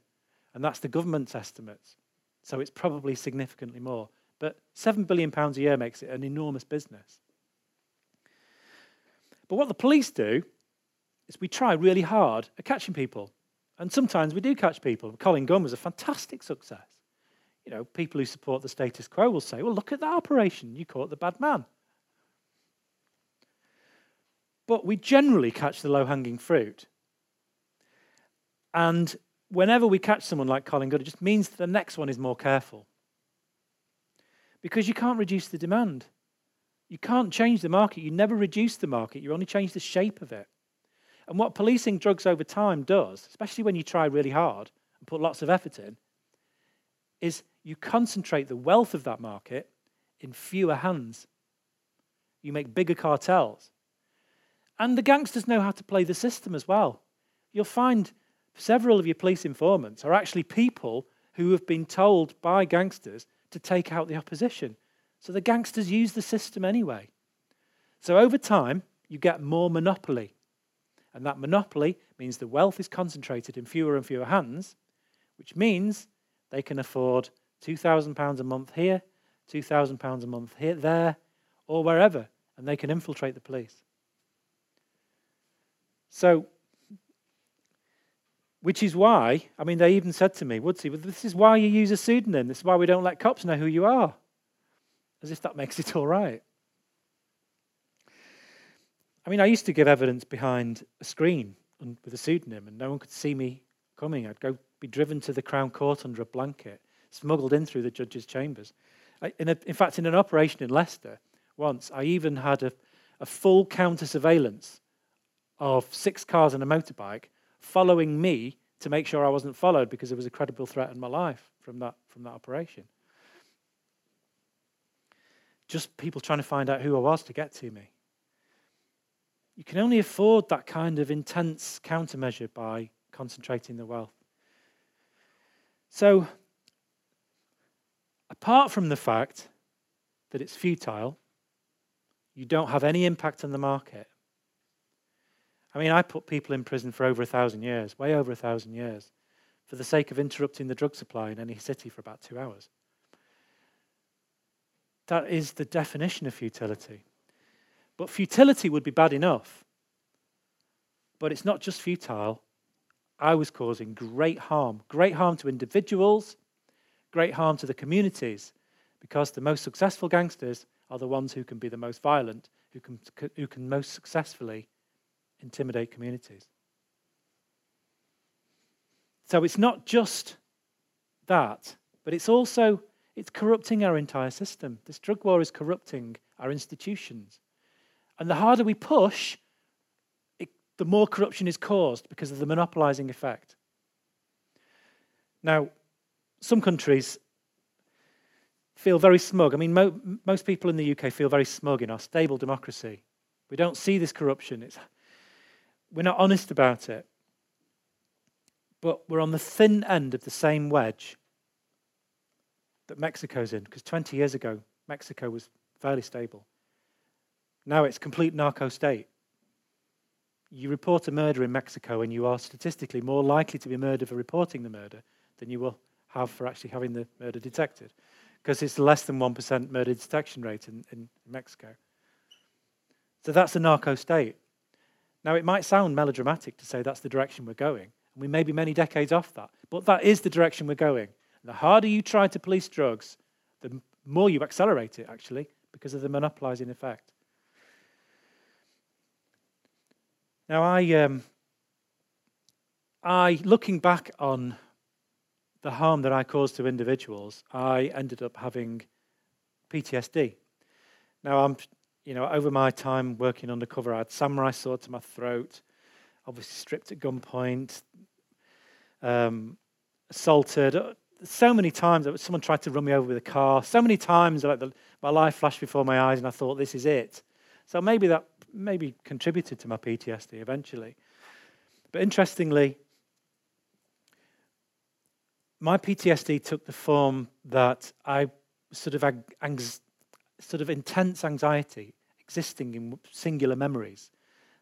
and that's the government's estimates. So it's probably significantly more. But £7 billion a year makes it an enormous business. But what the police do is we try really hard at catching people. And sometimes we do catch people. Colin Gunn was a fantastic success. You know, people who support the status quo will say, well, look at that operation. You caught the bad man. But we generally catch the low hanging fruit. And whenever we catch someone like Colin Gunn, it just means that the next one is more careful. Because you can't reduce the demand. You can't change the market. You never reduce the market, you only change the shape of it. And what policing drugs over time does, especially when you try really hard and put lots of effort in, is you concentrate the wealth of that market in fewer hands. You make bigger cartels. And the gangsters know how to play the system as well. You'll find several of your police informants are actually people who have been told by gangsters to take out the opposition. So the gangsters use the system anyway. So over time, you get more monopoly. And that monopoly means the wealth is concentrated in fewer and fewer hands, which means they can afford £2,000 a month here, £2,000 a month here, there, or wherever, and they can infiltrate the police. So, which is why, I mean, they even said to me, Woodsy, well, this is why you use a pseudonym. This is why we don't let cops know who you are. As if that makes it all right. I mean, I used to give evidence behind a screen with a pseudonym, and no one could see me coming. I'd go be driven to the Crown Court under a blanket, smuggled in through the judge's chambers. I, in, a, in, fact, in an operation in Leicester, once, I even had a, a full counter surveillance of six cars and a motorbike following me to make sure I wasn't followed because there was a credible threat in my life from that, from that operation. Just people trying to find out who I was to get to me. You can only afford that kind of intense countermeasure by concentrating the wealth. So, apart from the fact that it's futile, you don't have any impact on the market, I mean, I put people in prison for over a thousand years, way over a thousand years, for the sake of interrupting the drug supply in any city for about two hours. That is the definition of futility. But futility would be bad enough. But it's not just futile. I was causing great harm, great harm to individuals, great harm to the communities, because the most successful gangsters are the ones who can be the most violent, who can, who can most successfully intimidate communities. So it's not just that, but it's also it's corrupting our entire system. This drug war is corrupting our institutions. And the harder we push, it, the more corruption is caused because of the monopolizing effect. Now, some countries feel very smug. I mean, mo- most people in the UK feel very smug in our stable democracy. We don't see this corruption. It's, we're not honest about it. But we're on the thin end of the same wedge that Mexico's in, because 20 years ago, Mexico was fairly stable. Now it's complete narco state. You report a murder in Mexico, and you are statistically more likely to be murdered for reporting the murder than you will have for actually having the murder detected, because it's less than 1% murder detection rate in, in Mexico. So that's a narco state. Now, it might sound melodramatic to say that's the direction we're going, and we may be many decades off that, but that is the direction we're going. And the harder you try to police drugs, the more you accelerate it, actually, because of the monopolizing effect. Now, I, um, I, looking back on the harm that I caused to individuals, I ended up having PTSD. Now, I'm, you know, over my time working undercover, I had samurai sword to my throat, obviously stripped at gunpoint, um, assaulted. So many times, someone tried to run me over with a car. So many times, like the, my life flashed before my eyes, and I thought, "This is it." So maybe that maybe contributed to my PTSD eventually. But interestingly, my PTSD took the form that I sort of ang- sort of intense anxiety existing in singular memories.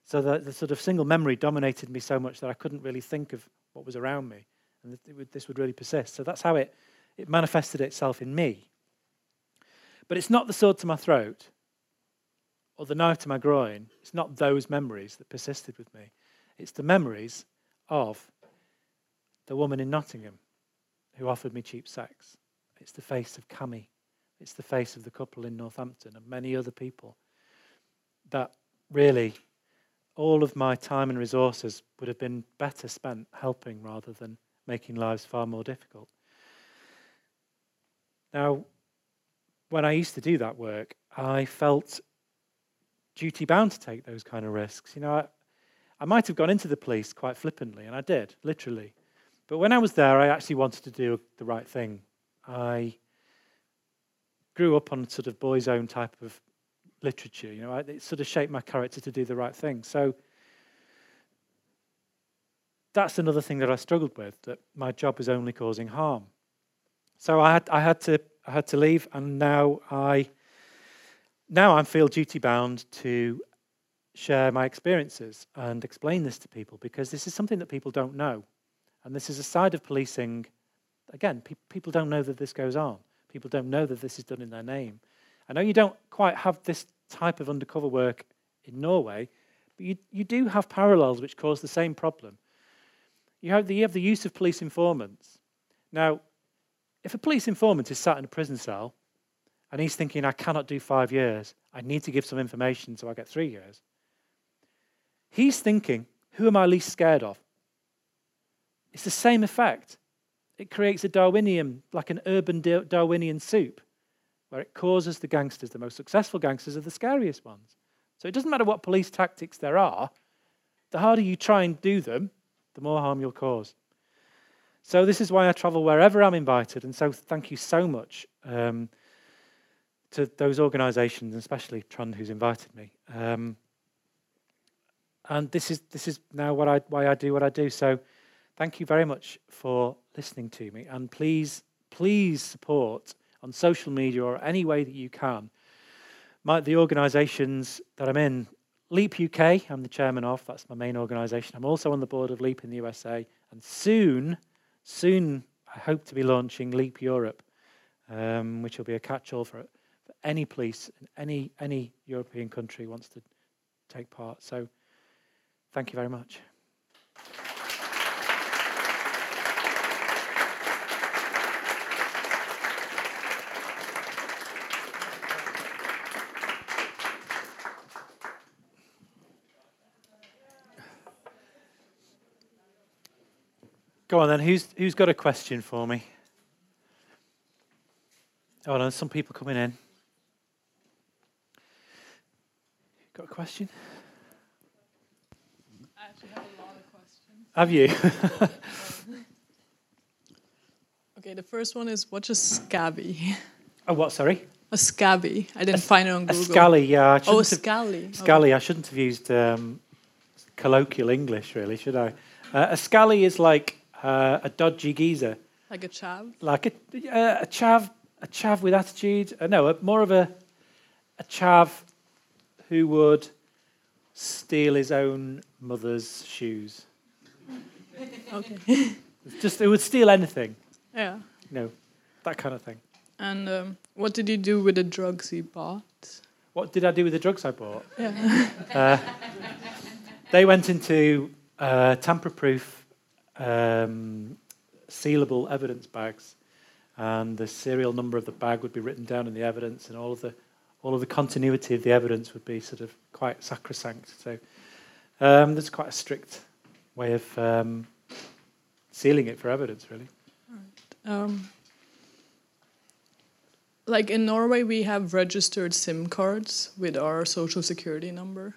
So that the sort of single memory dominated me so much that I couldn't really think of what was around me, and would, this would really persist. So that's how it, it manifested itself in me. But it's not the sword to my throat or the knife to my groin, it's not those memories that persisted with me. It's the memories of the woman in Nottingham who offered me cheap sex. It's the face of Cami. It's the face of the couple in Northampton and many other people that really all of my time and resources would have been better spent helping rather than making lives far more difficult. Now, when I used to do that work, I felt duty bound to take those kind of risks. You know, I, I might have gone into the police quite flippantly, and I did, literally. But when I was there, I actually wanted to do the right thing. I grew up on sort of boys' own type of literature. You know, it sort of shaped my character to do the right thing. So that's another thing that I struggled with. That my job was only causing harm. So I had, I had to, I had to leave, and now I now I feel duty bound to share my experiences and explain this to people because this is something that people don't know. And this is a side of policing. Again, pe- people don't know that this goes on. People don't know that this is done in their name. I know you don't quite have this type of undercover work in Norway, but you, you do have parallels which cause the same problem. You have, the, you have the use of police informants. Now, if a police informant is sat in a prison cell and he's thinking, I cannot do five years. I need to give some information so I get three years. He's thinking, who am I least scared of? It's the same effect. It creates a Darwinian, like an urban Darwinian soup, where it causes the gangsters, the most successful gangsters, are the scariest ones. So it doesn't matter what police tactics there are, the harder you try and do them, the more harm you'll cause. So this is why I travel wherever I'm invited, and so thank you so much. Um, to those organisations, especially Trond, who's invited me. Um, and this is this is now what I why I do what I do. So, thank you very much for listening to me, and please please support on social media or any way that you can. My, the organisations that I'm in, Leap UK, I'm the chairman of. That's my main organisation. I'm also on the board of Leap in the USA, and soon, soon I hope to be launching Leap Europe, um, which will be a catch-all for any police in any, any European country wants to take part. So thank you very much. Go on then. Who's who's got a question for me? Oh, no, some people coming in. Got a question? Uh, Have a lot of questions. Have you? Okay, the first one is what's a scabby? oh, what? Sorry. A scabby. I didn't find it on Google. A Google. scally. Yeah. I Oh, a shouldn't have- scally. Okay. Scally. I shouldn't have used um, colloquial English, really, should I? Uh, a scally is like uh, a dodgy geezer, Like a chav. like a, uh, a chav, a chav with attitude. Uh, no, a, more of a a chav who would steal his own mother's shoes. Okay. Just who would steal anything, yeah. you know, that kind of thing. And um, what did you do with the drugs he bought? What did I do with the drugs I bought? Yeah. Uh, they went into uh, tamper-proof, um, sealable evidence bags, and the serial number of the bag would be written down in the evidence, and all of the all of the continuity of the evidence would be sort of quite sacrosanct. So um, there's quite a strict way of um, sealing it for evidence, really. Um, like in Norway, we have registered SIM cards with our social security number.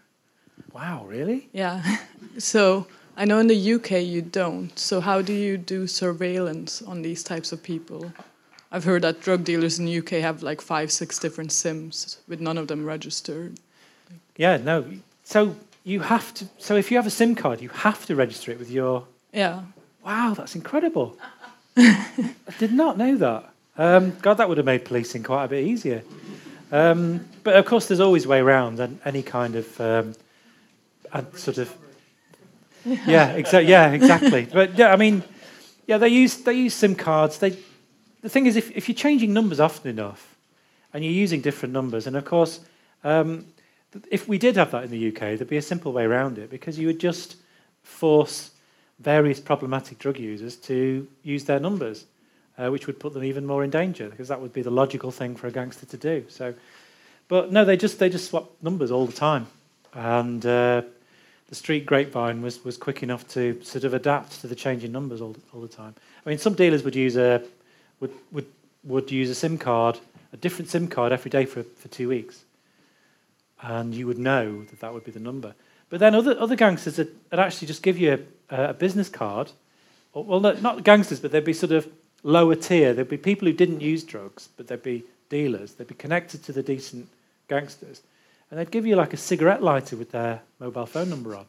Wow, really? Yeah. so I know in the UK you don't. So how do you do surveillance on these types of people? I've heard that drug dealers in the UK have like five, six different SIMs with none of them registered. Yeah, no. So you have to. So if you have a SIM card, you have to register it with your Yeah. Wow, that's incredible. I did not know that. Um, God, that would have made policing quite a bit easier. Um, but of course, there's always a way around and any kind of um, sort of. Yeah, exa- yeah, exactly. But yeah, I mean, yeah, they use they use SIM cards. They, the thing is, if, if you're changing numbers often enough, and you're using different numbers, and of course, um, if we did have that in the UK, there'd be a simple way around it because you would just force various problematic drug users to use their numbers, uh, which would put them even more in danger because that would be the logical thing for a gangster to do. So, but no, they just they just swap numbers all the time, and uh, the street grapevine was was quick enough to sort of adapt to the changing numbers all all the time. I mean, some dealers would use a would would would use a SIM card, a different SIM card every day for for two weeks, and you would know that that would be the number. But then other other gangsters would, would actually just give you a, a business card. Well, no, not gangsters, but they'd be sort of lower tier. There'd be people who didn't use drugs, but they'd be dealers. They'd be connected to the decent gangsters, and they'd give you like a cigarette lighter with their mobile phone number on,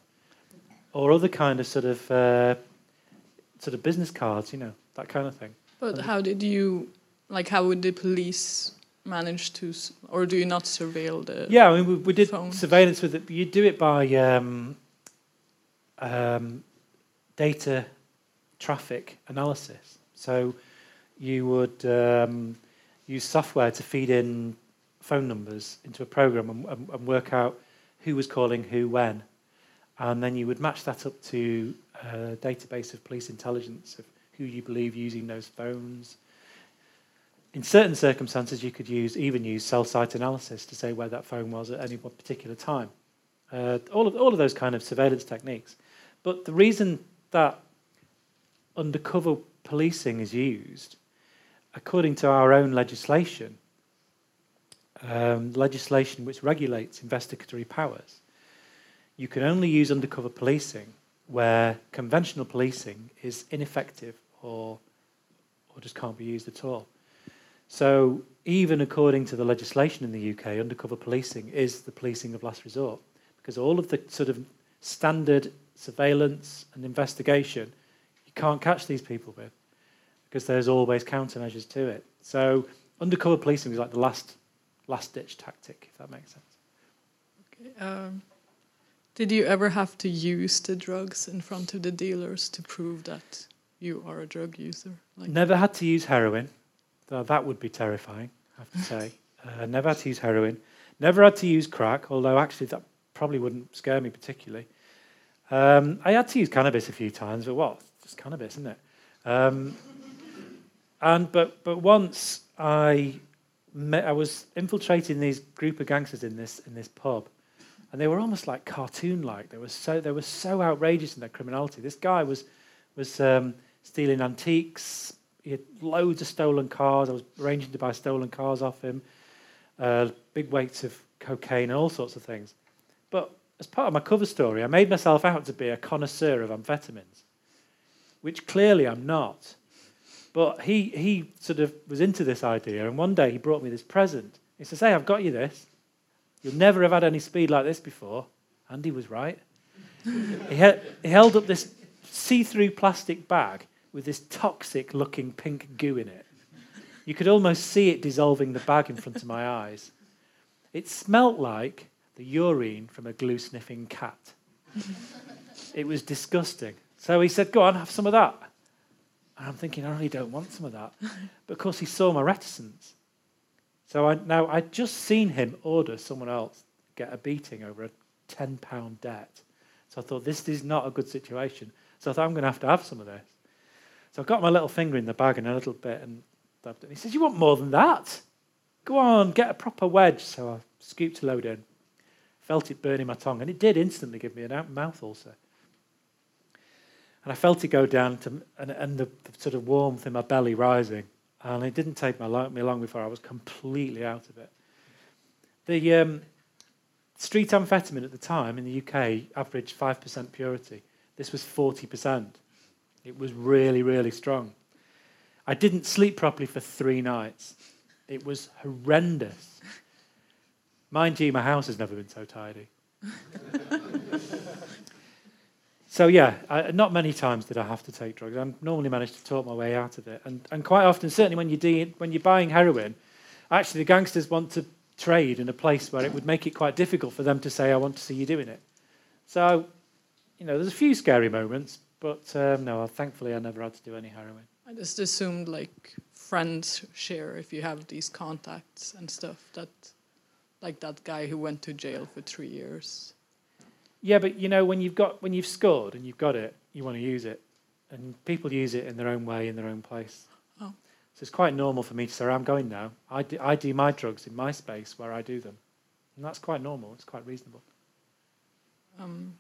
or other kind of sort of uh, sort of business cards, you know, that kind of thing. But how did you, like, how would the police manage to, or do you not surveil the? Yeah, I mean, we, we did phones. surveillance with it. You do it by um, um, data traffic analysis. So you would um, use software to feed in phone numbers into a program and, and, and work out who was calling who when. And then you would match that up to a database of police intelligence of who you believe using those phones. In certain circumstances, you could use even use cell site analysis to say where that phone was at any particular time. Uh, all of all of those kind of surveillance techniques. But the reason that undercover policing is used, according to our own legislation, um, legislation which regulates investigatory powers, you can only use undercover policing where conventional policing is ineffective or or just can't be used at all. So even according to the legislation in the UK, undercover policing is the policing of last resort because all of the sort of standard surveillance and investigation you can't catch these people with because there's always countermeasures to it. So undercover policing is like the last last ditch tactic, if that makes sense. Um, did you ever have to use the drugs in front of the dealers to prove that you are a drug user? Like, Never had to use heroin. Though that would be terrifying, I have to say. uh, never had to use heroin. Never had to use crack, although actually that probably wouldn't scare me particularly. Um, I had to use cannabis a few times, but what? It's just cannabis, isn't it? Um, and but but once I I was infiltrating these group of gangsters in this in this pub, and they were almost like cartoon-like. They were so they were so outrageous in their criminality. This guy was was um, stealing antiques. He had loads of stolen cars. I was arranging to buy stolen cars off him, uh, big weights of cocaine and all sorts of things. But as part of my cover story, I made myself out to be a connoisseur of amphetamines. which clearly I'm not. But he, he sort of was into this idea, and one day he brought me this present. He says, Hey, I've got you this. You'll never have had any speed like this before. And he was right. he, he held up this see through plastic bag with this toxic looking pink goo in it. You could almost see it dissolving the bag in front of my eyes. It smelt like the urine from a glue sniffing cat. it was disgusting. So he said, Go on, have some of that. And I'm thinking, I really don't want some of that. But of course, he saw my reticence. So I, now I'd just seen him order someone else get a beating over a £10 debt. So I thought, this is not a good situation. So I thought, I'm going to have to have some of this. So I got my little finger in the bag and a little bit and dabbed it. he says, You want more than that? Go on, get a proper wedge. So I scooped a load in, felt it burning my tongue, and it did instantly give me a mouth ulcer. And I felt it go down to, and, and the, the, sort of warmth in my belly rising. And it didn't take me long before I was completely out of it. The um, street amphetamine at the time in the UK averaged 5% purity. This was 40%. It was really, really strong. I didn't sleep properly for three nights. It was horrendous. Mind you, my house has never been so tidy. so, yeah, I, not many times did I have to take drugs. I normally managed to talk my way out of it. And, and quite often, certainly when you're, de- when you're buying heroin, actually the gangsters want to trade in a place where it would make it quite difficult for them to say, I want to see you doing it. So, you know, there's a few scary moments, but um, no, thankfully I never had to do any heroin. I just assumed like friends share if you have these contacts and stuff that like that guy who went to jail for three years. Yeah, but you know when you've got when you've scored and you've got it, you want to use it, and people use it in their own way in their own place. Oh. So it's quite normal for me to say, I'm going now. I do, I do my drugs in my space where I do them, and that's quite normal. It's quite reasonable. Um,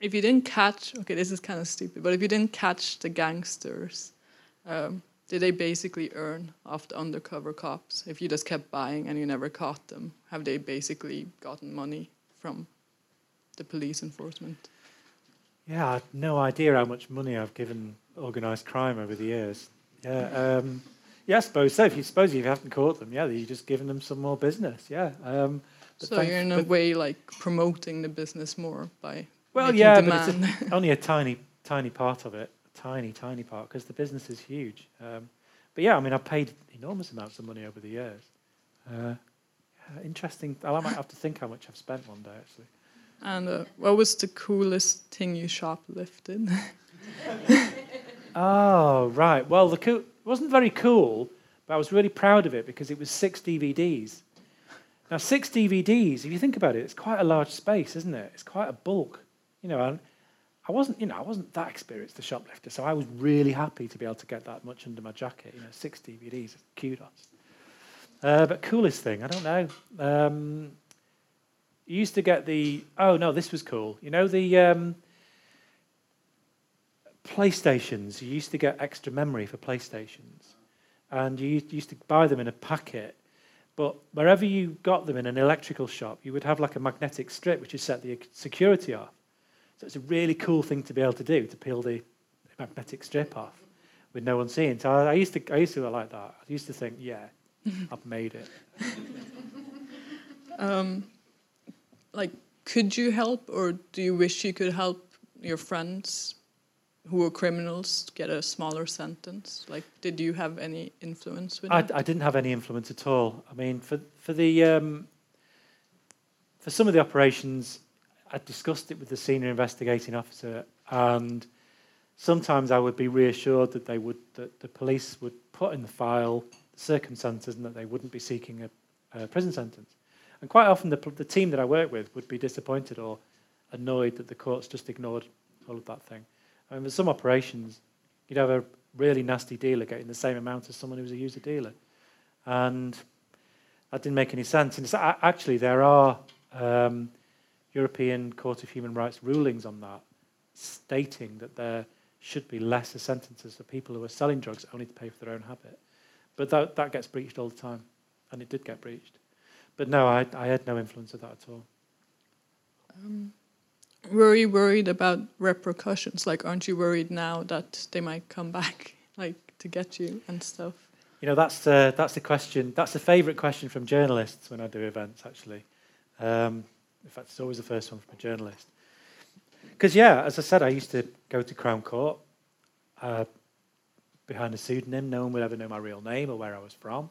if you didn't catch, okay, this is kind of stupid, but if you didn't catch the gangsters, um, did they basically earn off the undercover cops? If you just kept buying and you never caught them, have they basically gotten money from the police enforcement? Yeah, I have no idea how much money I've given organised crime over the years. Yeah, um, yeah, I suppose so. If you suppose if you haven't caught them, yeah, you're just giving them some more business. Yeah. Um, so you're in a way like promoting the business more by well, yeah, but it's a, only a tiny, tiny part of it. Tiny, tiny part because the business is huge. Um, but yeah, I mean, I've paid enormous amounts of money over the years. Uh, interesting. I might have to think how much I've spent one day actually. And uh, what was the coolest thing you shoplifted? oh, right. Well, the wasn't very cool, but I was really proud of it because it was six DVDs. Now, six DVDs, if you think about it, it's quite a large space, isn't it? It's quite a bulk. You know, and I wasn't, you know, I wasn't that experienced a shoplifter, so I was really happy to be able to get that much under my jacket. You know, six DVDs, kudos. Uh, but coolest thing, I don't know. Um, you used to get the. Oh no, this was cool. You know the um, PlayStations. You used to get extra memory for PlayStations, and you used to buy them in a packet. But wherever you got them in an electrical shop, you would have like a magnetic strip which you set the security off. So it's a really cool thing to be able to do to peel the magnetic strip off with no one seeing. So I, I used to I used to like that. I used to think, yeah, I've made it. Um, like, could you help, or do you wish you could help your friends who were criminals get a smaller sentence? Like, did you have any influence with I, I didn't have any influence at all. I mean, for for the um, for some of the operations, I discussed it with the senior investigating officer, and sometimes I would be reassured that they would that the police would put in the file the circumstances and that they wouldn't be seeking a, a prison sentence. And quite often, the, the team that I work with would be disappointed or annoyed that the courts just ignored all of that thing. I mean, with some operations, you'd have a really nasty dealer getting the same amount as someone who was a user dealer, and that didn't make any sense. And actually, there are um, European Court of Human Rights rulings on that, stating that there should be lesser sentences for people who are selling drugs only to pay for their own habit. But that, that gets breached all the time, and it did get breached. But no, I, I had no influence of that at all. Um, were you worried about repercussions? Like, aren't you worried now that they might come back, like, to get you and stuff? You know, that's the, that's the question. That's the favourite question from journalists when I do events, actually. Um, in fact, it's always the first one from a journalist. Because, yeah, as I said, I used to go to Crown Court uh, behind a pseudonym. No one would ever know my real name or where I was from.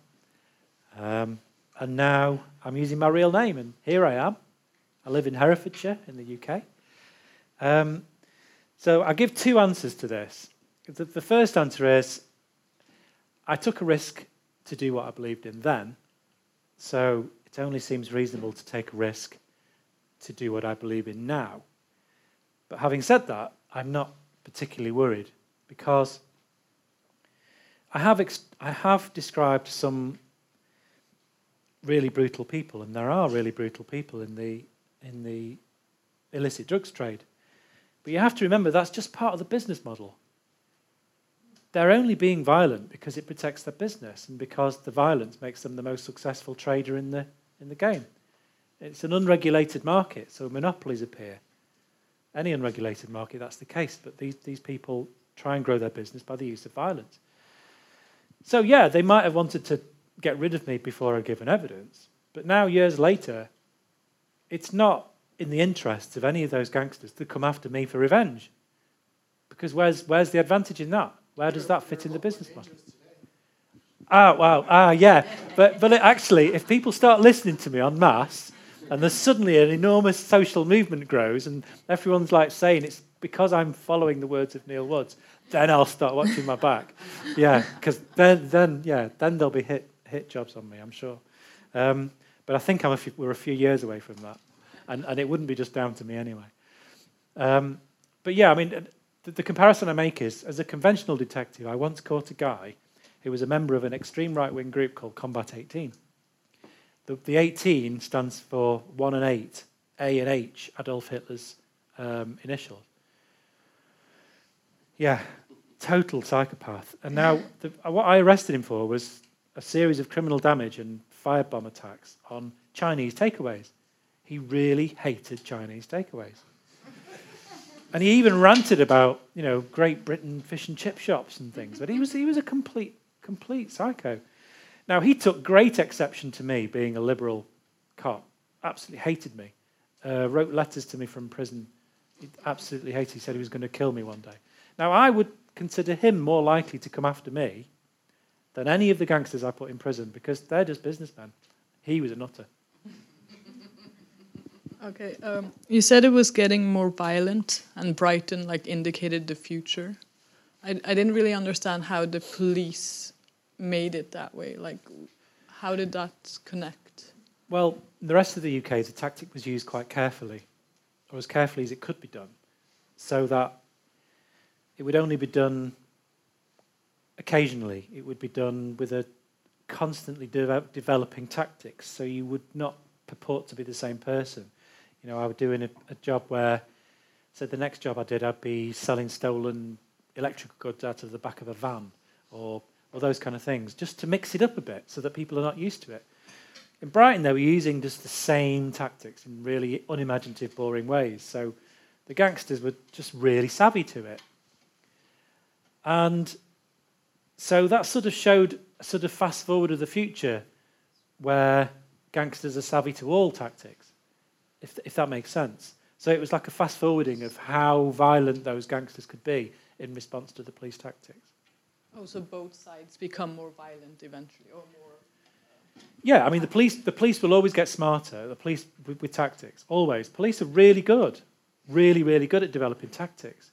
Um, and now I'm using my real name, and here I am. I live in Herefordshire in the UK. Um, so I give two answers to this. The, the first answer is I took a risk to do what I believed in then, so it only seems reasonable to take a risk to do what I believe in now. But having said that, I'm not particularly worried because I have, I have described some really brutal people, and there are really brutal people in the, in the illicit drugs trade. But you have to remember that's just part of the business model. They're only being violent because it protects their business and because the violence makes them the most successful trader in the, in the game. It's an unregulated market, so monopolies appear. Any unregulated market, that's the case, but these, these people try and grow their business by the use of violence. So, yeah, they might have wanted to get rid of me before I'd given evidence, but now, years later, it's not in the interests of any of those gangsters to come after me for revenge. Because where's, where's the advantage in that? Where does that fit in the business model? Ah, wow, ah, yeah. But, but it actually, if people start listening to me en masse, and there's suddenly an enormous social movement grows, and everyone's like saying it's because I'm following the words of Neil Woods, then I'll start watching my back. Yeah, because then, then, yeah, then there'll be hit, hit jobs on me, I'm sure. Um, but I think I'm a few, we're a few years away from that and, and it wouldn't be just down to me anyway. Um, but yeah, I mean, the, the comparison I make is as a conventional detective, I once caught a guy who was a member of an extreme right wing group called Combat 18. The, the 18 stands for 1 and 8, A and H, Adolf Hitler's um, initials. Yeah, total psychopath. And now, the, what I arrested him for was a series of criminal damage and firebomb attacks on Chinese takeaways. He really hated Chinese takeaways. and he even ranted about, you know, Great Britain fish and chip shops and things. But he was, he was a complete, complete psycho. Now, he took great exception to me being a liberal cop. Absolutely hated me. Uh, wrote letters to me from prison. He absolutely hated. He said he was going to kill me one day. Now, I would consider him more likely to come after me than any of the gangsters I put in prison because they're just businessmen. He was a nutter. Okay, um, you said it was getting more violent, and Brighton like indicated the future. I, I didn't really understand how the police made it that way. Like, how did that connect? Well, the rest of the UK, the tactic was used quite carefully, or as carefully as it could be done, so that it would only be done occasionally. It would be done with a constantly de developing tactics, so you would not purport to be the same person. You know, I was doing a, a job where, so the next job I did, I'd be selling stolen electrical goods out of the back of a van or, or those kind of things, just to mix it up a bit so that people are not used to it. In Brighton, they were using just the same tactics in really unimaginative, boring ways. So the gangsters were just really savvy to it. And so that sort of showed a sort of fast forward of the future where gangsters are savvy to all tactics if, if that makes sense. So it was like a fast forwarding of how violent those gangsters could be in response to the police tactics. Oh, so both sides become more violent eventually, or more. Yeah, I mean the police. The police will always get smarter. The police with, with tactics, always. Police are really good, really, really good at developing tactics.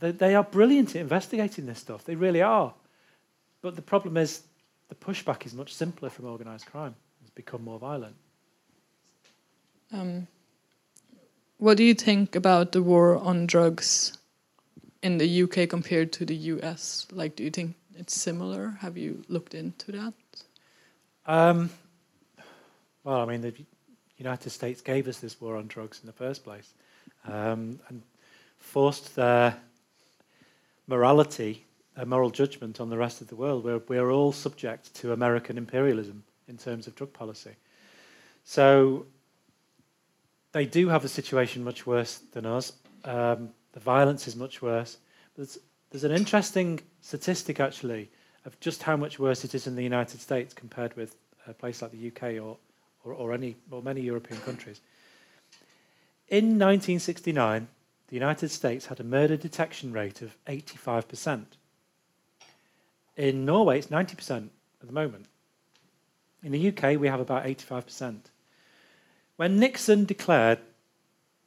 They, they are brilliant at investigating this stuff. They really are. But the problem is, the pushback is much simpler from organised crime. It's become more violent. Um, what do you think about the war on drugs in the UK compared to the US? Like, do you think it's similar? Have you looked into that? Um, well, I mean, the United States gave us this war on drugs in the first place um, and forced their morality, their moral judgment on the rest of the world. We're, we're all subject to American imperialism in terms of drug policy. So they do have a situation much worse than us. Um, the violence is much worse. There's, there's an interesting statistic, actually, of just how much worse it is in the United States compared with a place like the UK or, or, or any, or many European countries. In 1969, the United States had a murder detection rate of 85%. In Norway, it's 90% at the moment. In the UK, we have about 85%. When Nixon declared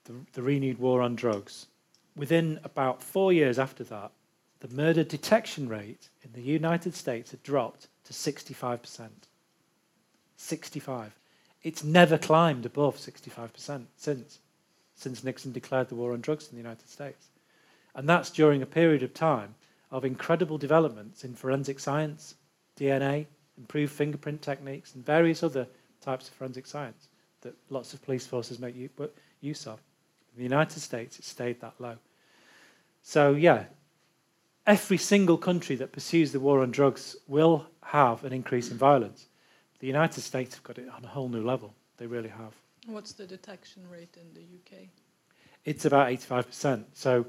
the, the renewed war on drugs, within about four years after that, the murder detection rate in the United States had dropped to 65%. 65. It's never climbed above 65% since, since Nixon declared the war on drugs in the United States. And that's during a period of time of incredible developments in forensic science, DNA, improved fingerprint techniques, and various other types of forensic science that lots of police forces make use of. In the United States, it stayed that low. So, yeah, every single country that pursues the war on drugs will have an increase in violence. The United States have got it on a whole new level. They really have. What's the detection rate in the UK? It's about 85%. So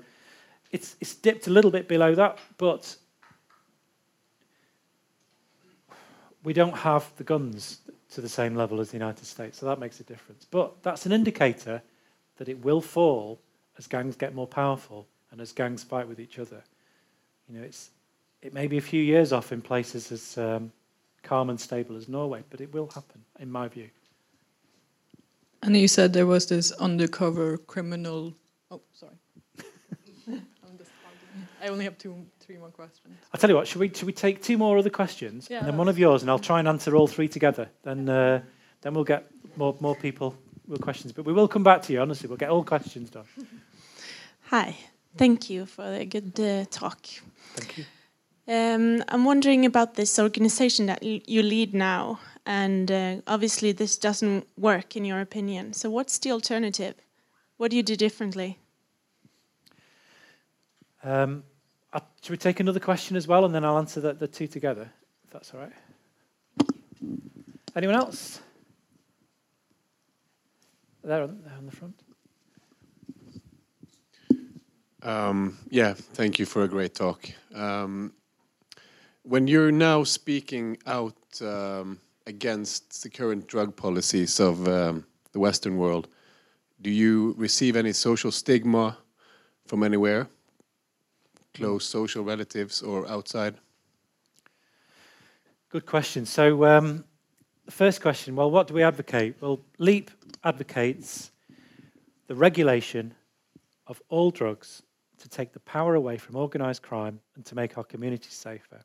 it's, it's dipped a little bit below that, but we don't have the guns to the same level as the United States, so that makes a difference. But that's an indicator that it will fall as gangs get more powerful and as gangs fight with each other. You know, it's, it may be a few years off in places as um, calm and stable as Norway, but it will happen, in my view. And you said there was this undercover criminal. Oh, sorry. I only have two, three more questions. I'll tell you what, should we, should we take two more other questions? Yeah, and then one of yours, and I'll try and answer all three together. Then, uh, then we'll get more, more people questions. But we will come back to you, honestly. We'll get all questions done. Hi. Thank you for a good uh, talk. Thank you. Um, I'm wondering about this organization that you lead now. And uh, obviously, this doesn't work, in your opinion. So, what's the alternative? What do you do differently? Um, should we take another question as well, and then I'll answer the, the two together, if that's all right? Anyone else? There on, the front. Um, yeah, thank you for a great talk. Um, when you're now speaking out um, against the current drug policies of um, the Western world, do you receive any social stigma from anywhere? close social relatives or outside? Good question. So, um, the first question well, what do we advocate? Well, LEAP advocates the regulation of all drugs to take the power away from organised crime and to make our communities safer.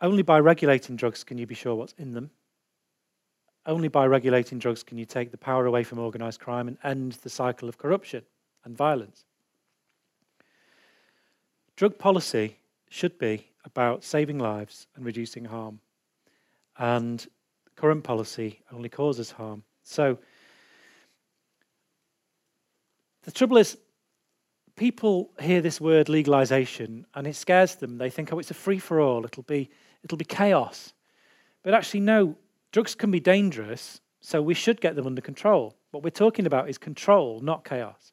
Only by regulating drugs can you be sure what's in them. Only by regulating drugs can you take the power away from organised crime and end the cycle of corruption and violence. Drug policy should be about saving lives and reducing harm. And current policy only causes harm. So the trouble is, people hear this word legalization and it scares them. They think, oh, it's a free for all, it'll be, it'll be chaos. But actually, no, drugs can be dangerous, so we should get them under control. What we're talking about is control, not chaos.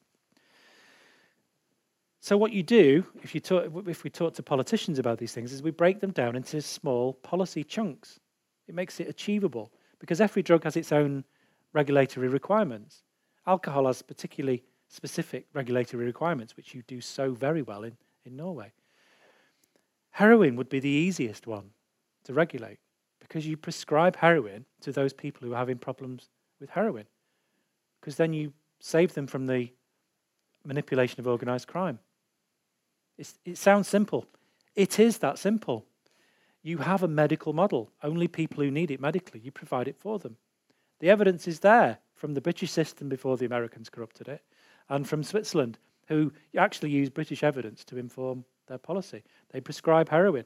So what you do, if, you talk, if we talk to politicians about these things, is we break them down into small policy chunks. It makes it achievable because every drug has its own regulatory requirements. Alcohol has particularly specific regulatory requirements, which you do so very well in, in Norway. Heroin would be the easiest one to regulate because you prescribe heroin to those people who are having problems with heroin because then you save them from the manipulation of organized crime. It's, it sounds simple. It is that simple. You have a medical model. Only people who need it medically, you provide it for them. The evidence is there from the British system before the Americans corrupted it, and from Switzerland, who actually use British evidence to inform their policy. They prescribe heroin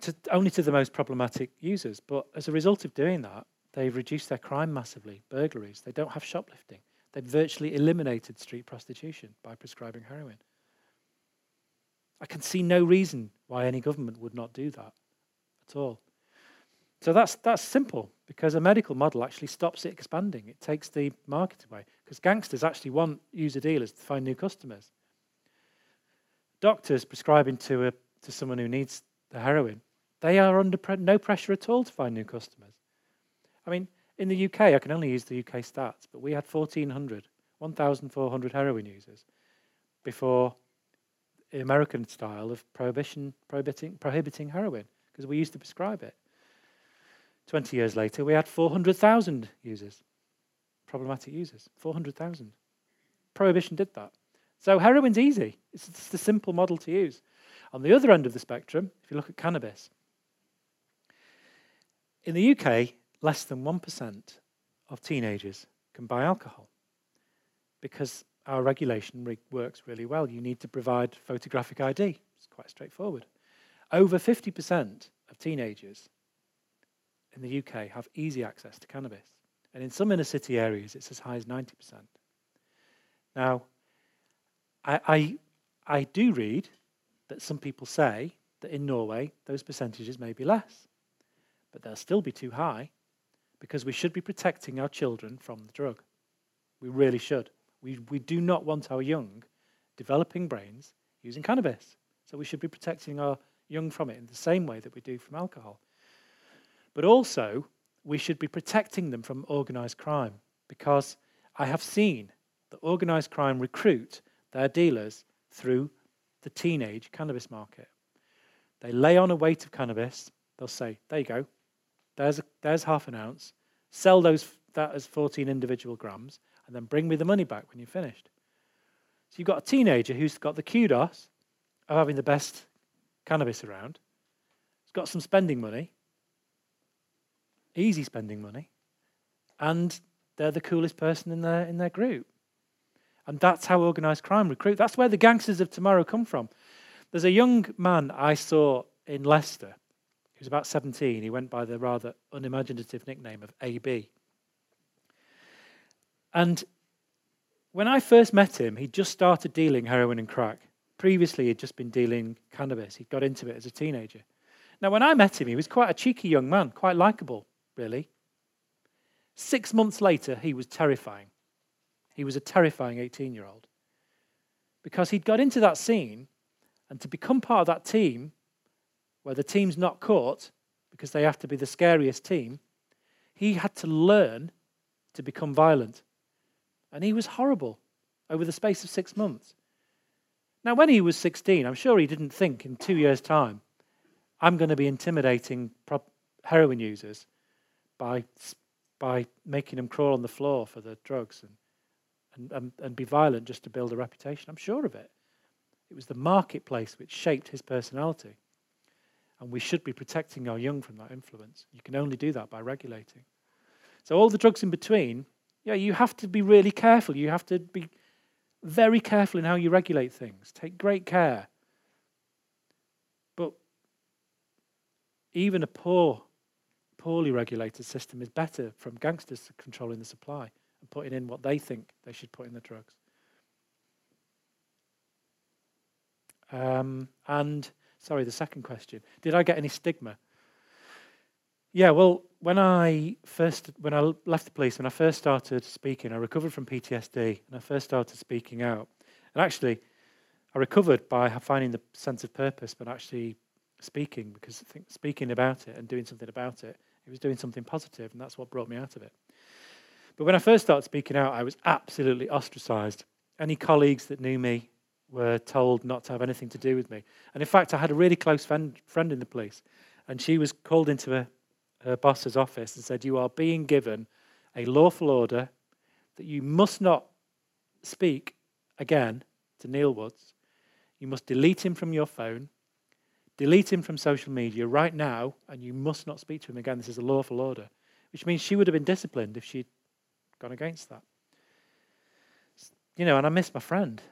to, only to the most problematic users, but as a result of doing that, they've reduced their crime massively, burglaries. They don't have shoplifting. They've virtually eliminated street prostitution by prescribing heroin. I can see no reason why any government would not do that at all. So that's, that's simple. because a medical model actually stops it expanding. It takes the market away because gangsters actually want user dealers to find new customers. Doctors prescribing to, a, to someone who needs the heroin, they are under pre- no pressure at all to find new customers. I mean, in the UK, I can only use the UK stats, but we had 1,400, 1,400 heroin users before American style of prohibition, prohibiting, prohibiting heroin, because we used to prescribe it. 20 years later, we had 400,000 users, problematic users, 400,000. Prohibition did that. So heroin's easy. It's just a simple model to use. On the other end of the spectrum, if you look at cannabis, in the UK, less than 1% of teenagers can buy alcohol because our regulation re- works really well. You need to provide photographic ID. It's quite straightforward. Over 50% of teenagers in the UK have easy access to cannabis. And in some inner city areas, it's as high as 90%. Now, I, I, I do read that some people say that in Norway, those percentages may be less. But they'll still be too high because we should be protecting our children from the drug. We really should. We, we do not want our young developing brains using cannabis. So we should be protecting our young from it in the same way that we do from alcohol. But also, we should be protecting them from organized crime because I have seen that organized crime recruit their dealers through the teenage cannabis market. They lay on a weight of cannabis, they'll say, There you go, there's, a, there's half an ounce, sell those, that as 14 individual grams, and then bring me the money back when you're finished. So you've got a teenager who's got the kudos of having the best cannabis around, he's got some spending money, easy spending money, and they're the coolest person in their, in their group. And that's how organized crime recruit. That's where the gangsters of tomorrow come from. There's a young man I saw in Leicester. He was about 17. He went by the rather unimaginative nickname of AB. And when I first met him, he'd just started dealing heroin and crack. Previously, he'd just been dealing cannabis. He'd got into it as a teenager. Now, when I met him, he was quite a cheeky young man, quite likable, really. Six months later, he was terrifying. He was a terrifying 18 year old. Because he'd got into that scene, and to become part of that team, where the team's not caught because they have to be the scariest team, he had to learn to become violent. And he was horrible over the space of six months. Now, when he was 16, I'm sure he didn't think in two years' time, I'm going to be intimidating heroin users by, by making them crawl on the floor for the drugs and and, and, and be violent just to build a reputation. I'm sure of it. It was the marketplace which shaped his personality. And we should be protecting our young from that influence. You can only do that by regulating. So, all the drugs in between, yeah, you have to be really careful. You have to be very careful in how you regulate things. Take great care. But even a poor, poorly regulated system is better from gangsters controlling the supply and putting in what they think they should put in the drugs. Um, and sorry, the second question: Did I get any stigma? Yeah, well, when I first when I left the police, when I first started speaking, I recovered from PTSD, and I first started speaking out. And actually, I recovered by finding the sense of purpose, but actually speaking, because I think speaking about it and doing something about it, it was doing something positive, and that's what brought me out of it. But when I first started speaking out, I was absolutely ostracized. Any colleagues that knew me were told not to have anything to do with me. And in fact, I had a really close friend, friend in the police, and she was called into her, her boss's office and said, You are being given a lawful order that you must not speak again to Neil Woods. You must delete him from your phone, delete him from social media right now, and you must not speak to him again. This is a lawful order, which means she would have been disciplined if she'd gone against that. You know, and I miss my friend.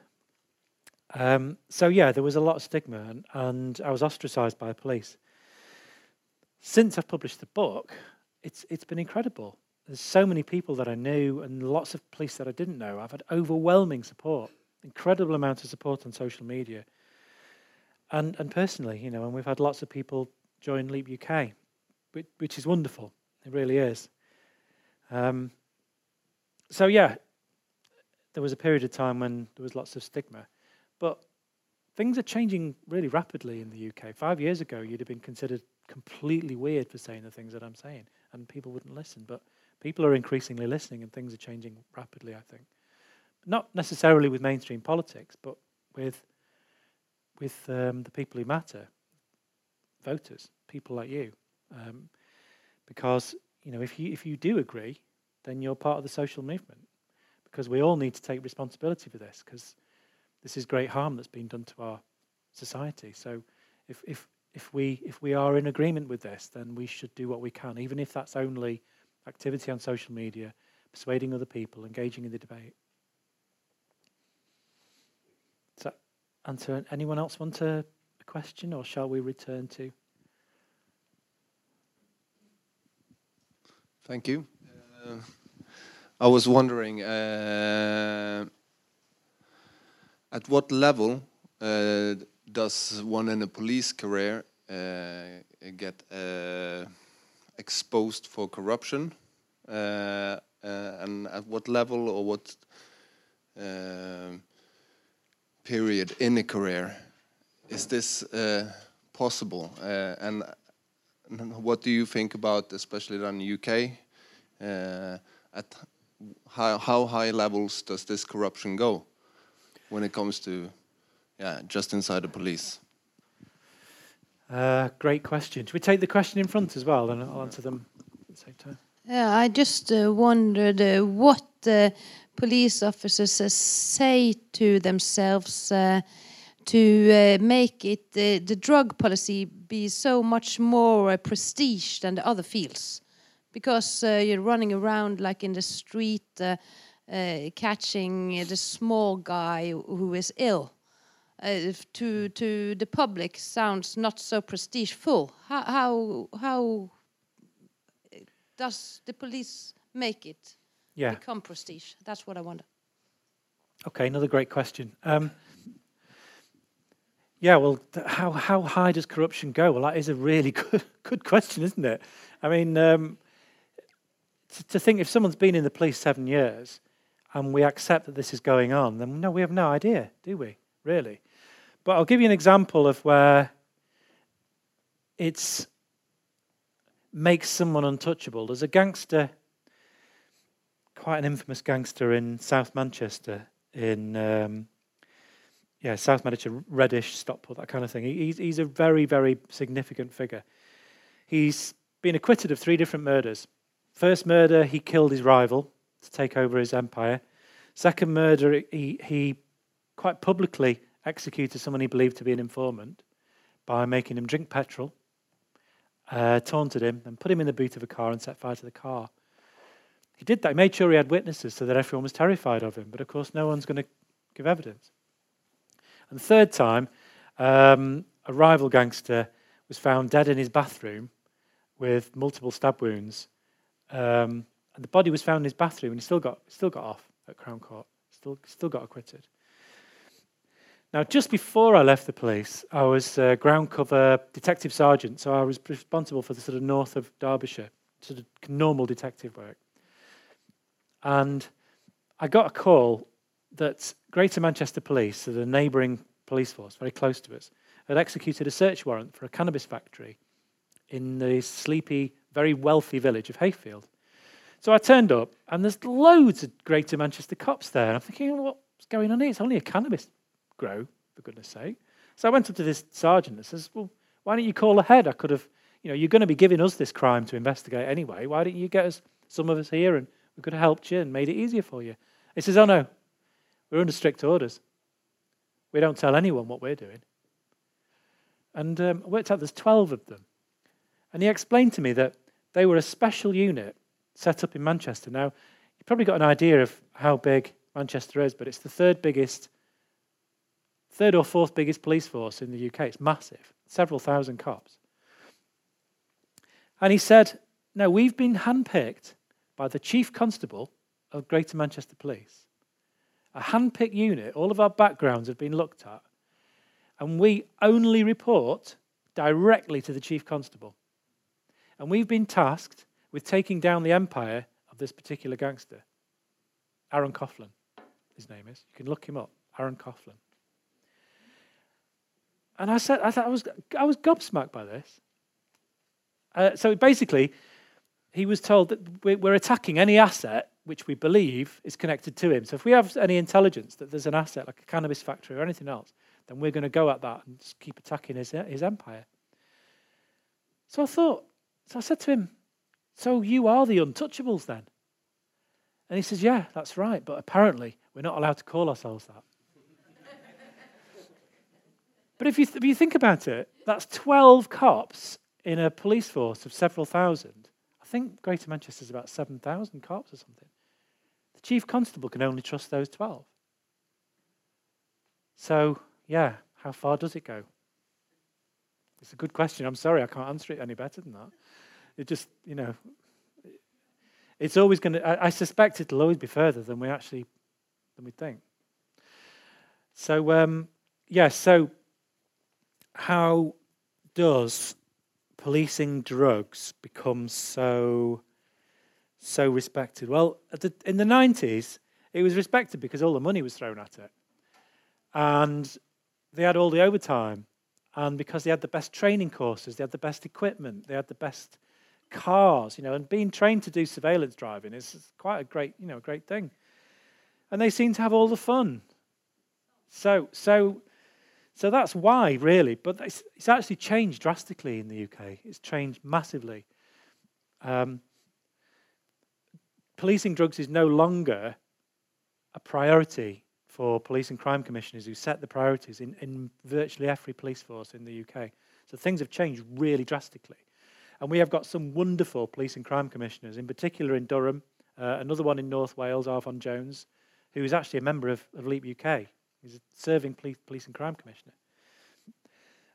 Um, so, yeah, there was a lot of stigma, and, and I was ostracized by the police. Since I've published the book, it's, it's been incredible. There's so many people that I knew and lots of police that I didn't know. I've had overwhelming support, incredible amount of support on social media. And, and personally, you know, and we've had lots of people join Leap UK, which, which is wonderful. It really is. Um, so yeah, there was a period of time when there was lots of stigma, but things are changing really rapidly in the UK. Five years ago, you'd have been considered completely weird for saying the things that I'm saying, and people wouldn't listen. But people are increasingly listening, and things are changing rapidly. I think, not necessarily with mainstream politics, but with with um, the people who matter, voters, people like you, um, because you know if you if you do agree, then you're part of the social movement, because we all need to take responsibility for this, because this is great harm that's been done to our society. So if if if we if we are in agreement with this, then we should do what we can, even if that's only activity on social media, persuading other people, engaging in the debate. That answer? Anyone else want a, a question, or shall we return to? Thank you. Uh, I was wondering uh, at what level uh, does one in a police career uh, get uh, exposed for corruption, uh, and at what level or what period in a career is this possible? and what do you think about, especially in the UK, at how, how high levels does this corruption go when it comes to, yeah, just inside the police? Uh, great question. Should we take the question in front as well, and I'll answer them at the same time? Yeah, I just uh, wondered uh, what police officers uh, say to themselves uh, to uh, make it the drug policy be so much more prestige than the other fields, because you're running around like in the street catching the small guy who is ill uh, to to the public sounds not so prestigeful. How how how does the police make it yeah. become prestige? That's what I wonder. Okay, another great question. Um, yeah, well, how how high does corruption go? Well, that is a really good good question, isn't it? I mean, um, to, to think if someone's been in the police seven years and we accept that this is going on, then no, we have no idea, do we? Really? But I'll give you an example of where it's makes someone untouchable. There's a gangster, quite an infamous gangster in South Manchester, in um, yeah, South Manchester, Reddish, Stockport, that kind of thing. He's, he's a very, very significant figure. He's been acquitted of three different murders. First murder, he killed his rival to take over his empire. Second murder, he, he quite publicly executed someone he believed to be an informant by making him drink petrol, uh, taunted him, and put him in the boot of a car and set fire to the car. He did that. He made sure he had witnesses so that everyone was terrified of him. But of course, no one's going to give evidence. And the third time, um, a rival gangster was found dead in his bathroom with multiple stab wounds. Um, and the body was found in his bathroom, and he still got, still got off at Crown Court, still, still got acquitted. Now, just before I left the police, I was a ground cover detective sergeant, so I was responsible for the sort of north of Derbyshire, sort of normal detective work. And I got a call that Greater Manchester Police, so the neighbouring police force, very close to us, had executed a search warrant for a cannabis factory in the sleepy, very wealthy village of Hayfield. So I turned up, and there's loads of Greater Manchester cops there. And I'm thinking, what's going on here? It's only a cannabis grow, for goodness sake. So I went up to this sergeant and says, Well, why don't you call ahead? I could have, you know, you're going to be giving us this crime to investigate anyway. Why don't you get us, some of us here, and we could have helped you and made it easier for you? He says, Oh, no, we're under strict orders. We don't tell anyone what we're doing. And um, I worked out there's 12 of them. And he explained to me that they were a special unit set up in Manchester. Now, you've probably got an idea of how big Manchester is, but it's the third biggest third or fourth biggest police force in the UK. It's massive, several thousand cops. And he said, No, we've been handpicked by the Chief Constable of Greater Manchester Police. A handpicked unit, all of our backgrounds have been looked at, and we only report directly to the Chief Constable. And we've been tasked with taking down the empire of this particular gangster, Aaron Coughlin, his name is. You can look him up, Aaron Coughlin. And I said, I, thought I was, I was gobsmacked by this. Uh, so basically, he was told that we're attacking any asset which we believe is connected to him. So if we have any intelligence that there's an asset like a cannabis factory or anything else, then we're going to go at that and just keep attacking his, his empire. So I thought, so I said to him, So you are the untouchables then? And he says, Yeah, that's right, but apparently we're not allowed to call ourselves that. But if you, th- if you think about it, that's 12 cops in a police force of several thousand. I think Greater Manchester is about 7,000 cops or something. The chief constable can only trust those 12. So, yeah, how far does it go? It's a good question. I'm sorry, I can't answer it any better than that. It just, you know, it's always going to, I, suspect it'll always be further than we actually, than we think. So, um, yeah, so how does policing drugs become so, so respected? Well, the, in the 90s, it was respected because all the money was thrown at it. And they had all the overtime. And because they had the best training courses, they had the best equipment, they had the best cars, you know, and being trained to do surveillance driving is quite a great, you know, a great thing. And they seem to have all the fun. So, so, so that's why, really. But it's, it's actually changed drastically in the UK. It's changed massively. Um, policing drugs is no longer a priority for police and crime commissioners who set the priorities in, in virtually every police force in the UK. So things have changed really drastically. And we have got some wonderful police and crime commissioners, in particular in Durham, uh, another one in North Wales, Arfon Jones, who is actually a member of, of Leap UK. He's a serving police, and crime commissioner.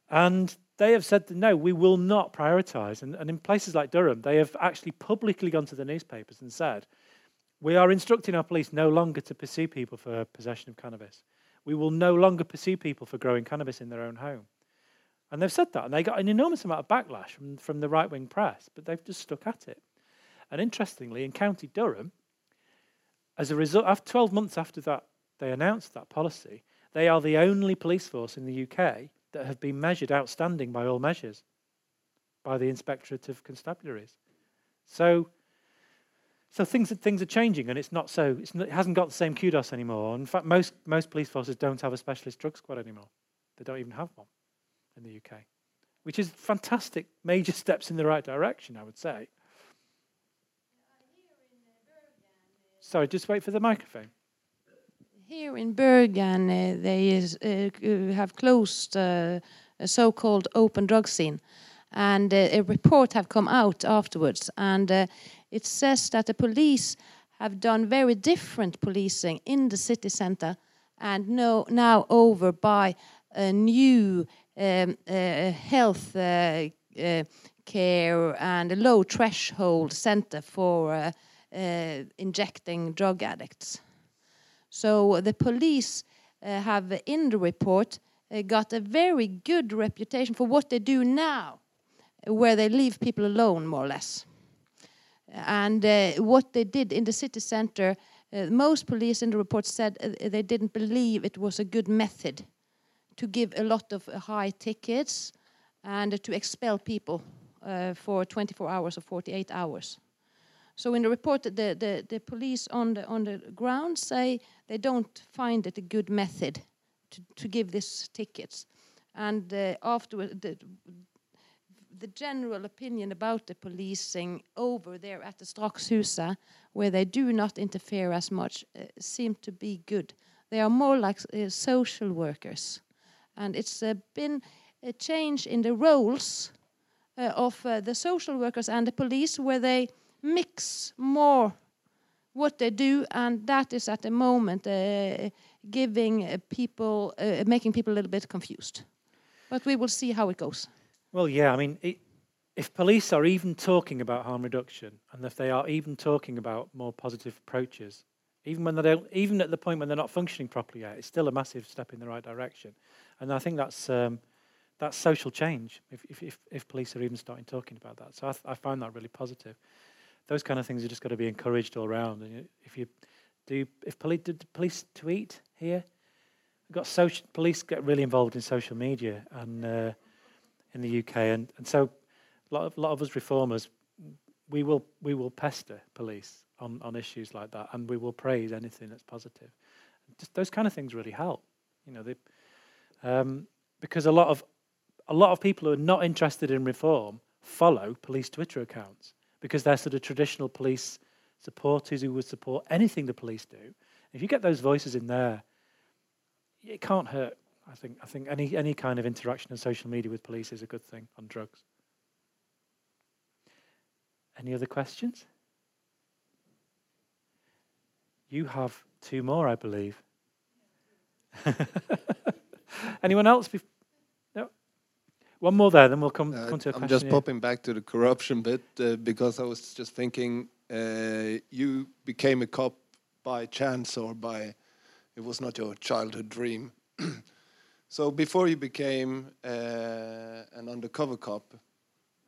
And they have said, no, we will not prioritise. And, and in places like Durham, they have actually publicly gone to the newspapers and said, we are instructing our police no longer to pursue people for possession of cannabis. We will no longer pursue people for growing cannabis in their own home. And they've said that, and they got an enormous amount of backlash from, from the right wing press, but they've just stuck at it. And interestingly, in County Durham, as a result, after 12 months after that, they announced that policy, they are the only police force in the UK that have been measured outstanding by all measures by the Inspectorate of Constabularies. So so things things are changing, and it's not so. It's not, it hasn't got the same kudos anymore. In fact, most most police forces don't have a specialist drug squad anymore. They don't even have one in the UK, which is fantastic. Major steps in the right direction, I would say. Sorry, just wait for the microphone. Here in Bergen, uh, they is, uh, have closed uh, a so-called open drug scene, and uh, a report have come out afterwards, and uh, it says that the police have done very different policing in the city center and no, now over by a new um, uh, health uh, uh, care and a low threshold center for uh, uh, injecting drug addicts. So the police uh, have, in the report, got a very good reputation for what they do now, where they leave people alone, more or less. And uh, what they did in the city center, uh, most police in the report said uh, they didn't believe it was a good method to give a lot of high tickets and to expel people uh, for 24 hours or 48 hours. So in the report, the, the, the police on the, on the ground say they don't find it a good method to, to give these tickets. And uh, afterward, the, the general opinion about the policing over there at the Straxhuset, where they do not interfere as much, uh, seem to be good. They are more like uh, social workers. And it's uh, been a change in the roles uh, of uh, the social workers and the police, where they mix more what they do, and that is at the moment uh, giving people, making people a little bit confused. But we will see how it goes. Well, yeah, I mean, it, if police are even talking about harm reduction, and if they are even talking about more positive approaches, even when they don't, even at the point when they're not functioning properly yet, it's still a massive step in the right direction. And I think that's um, that's social change. If, if, if if police are even starting talking about that, so I, I find that really positive. Those kind of things are just got to be encouraged all around. And if you do, if police did police tweet here, we've got social police get really involved in social media and uh, in the UK, and, and so a lot of lot of us reformers, we will we will pester police on on issues like that, and we will praise anything that's positive. Just those kind of things really help, you know. They, um, because a lot of a lot of people who are not interested in reform follow police Twitter accounts because they're sort of traditional police supporters who would support anything the police do. If you get those voices in there, it can't hurt. I think I think any any kind of interaction on social media with police is a good thing on drugs. Any other questions? You have two more, I believe. Anyone else? One more there, then we'll come, Uh, come to a I'm question. just here. popping back to the corruption bit uh, because I was just thinking uh, you became a cop by chance or by it was not your childhood dream. so before you became uh, an undercover cop,